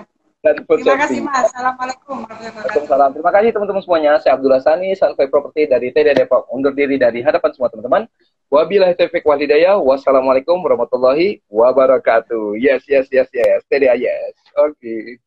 Terima kasih Mas. Assalamualaikum warahmatullahi wabarakatuh. Terima kasih teman-teman semuanya. Saya Abdullah Sani, Sunway Property dari TD Depok. Undur diri dari hadapan semua teman-teman. Wabillahi taufiq wal hidayah. Wassalamualaikum warahmatullahi wabarakatuh. Yes, yes, yes, yes. TDA yes. Oke. Okay.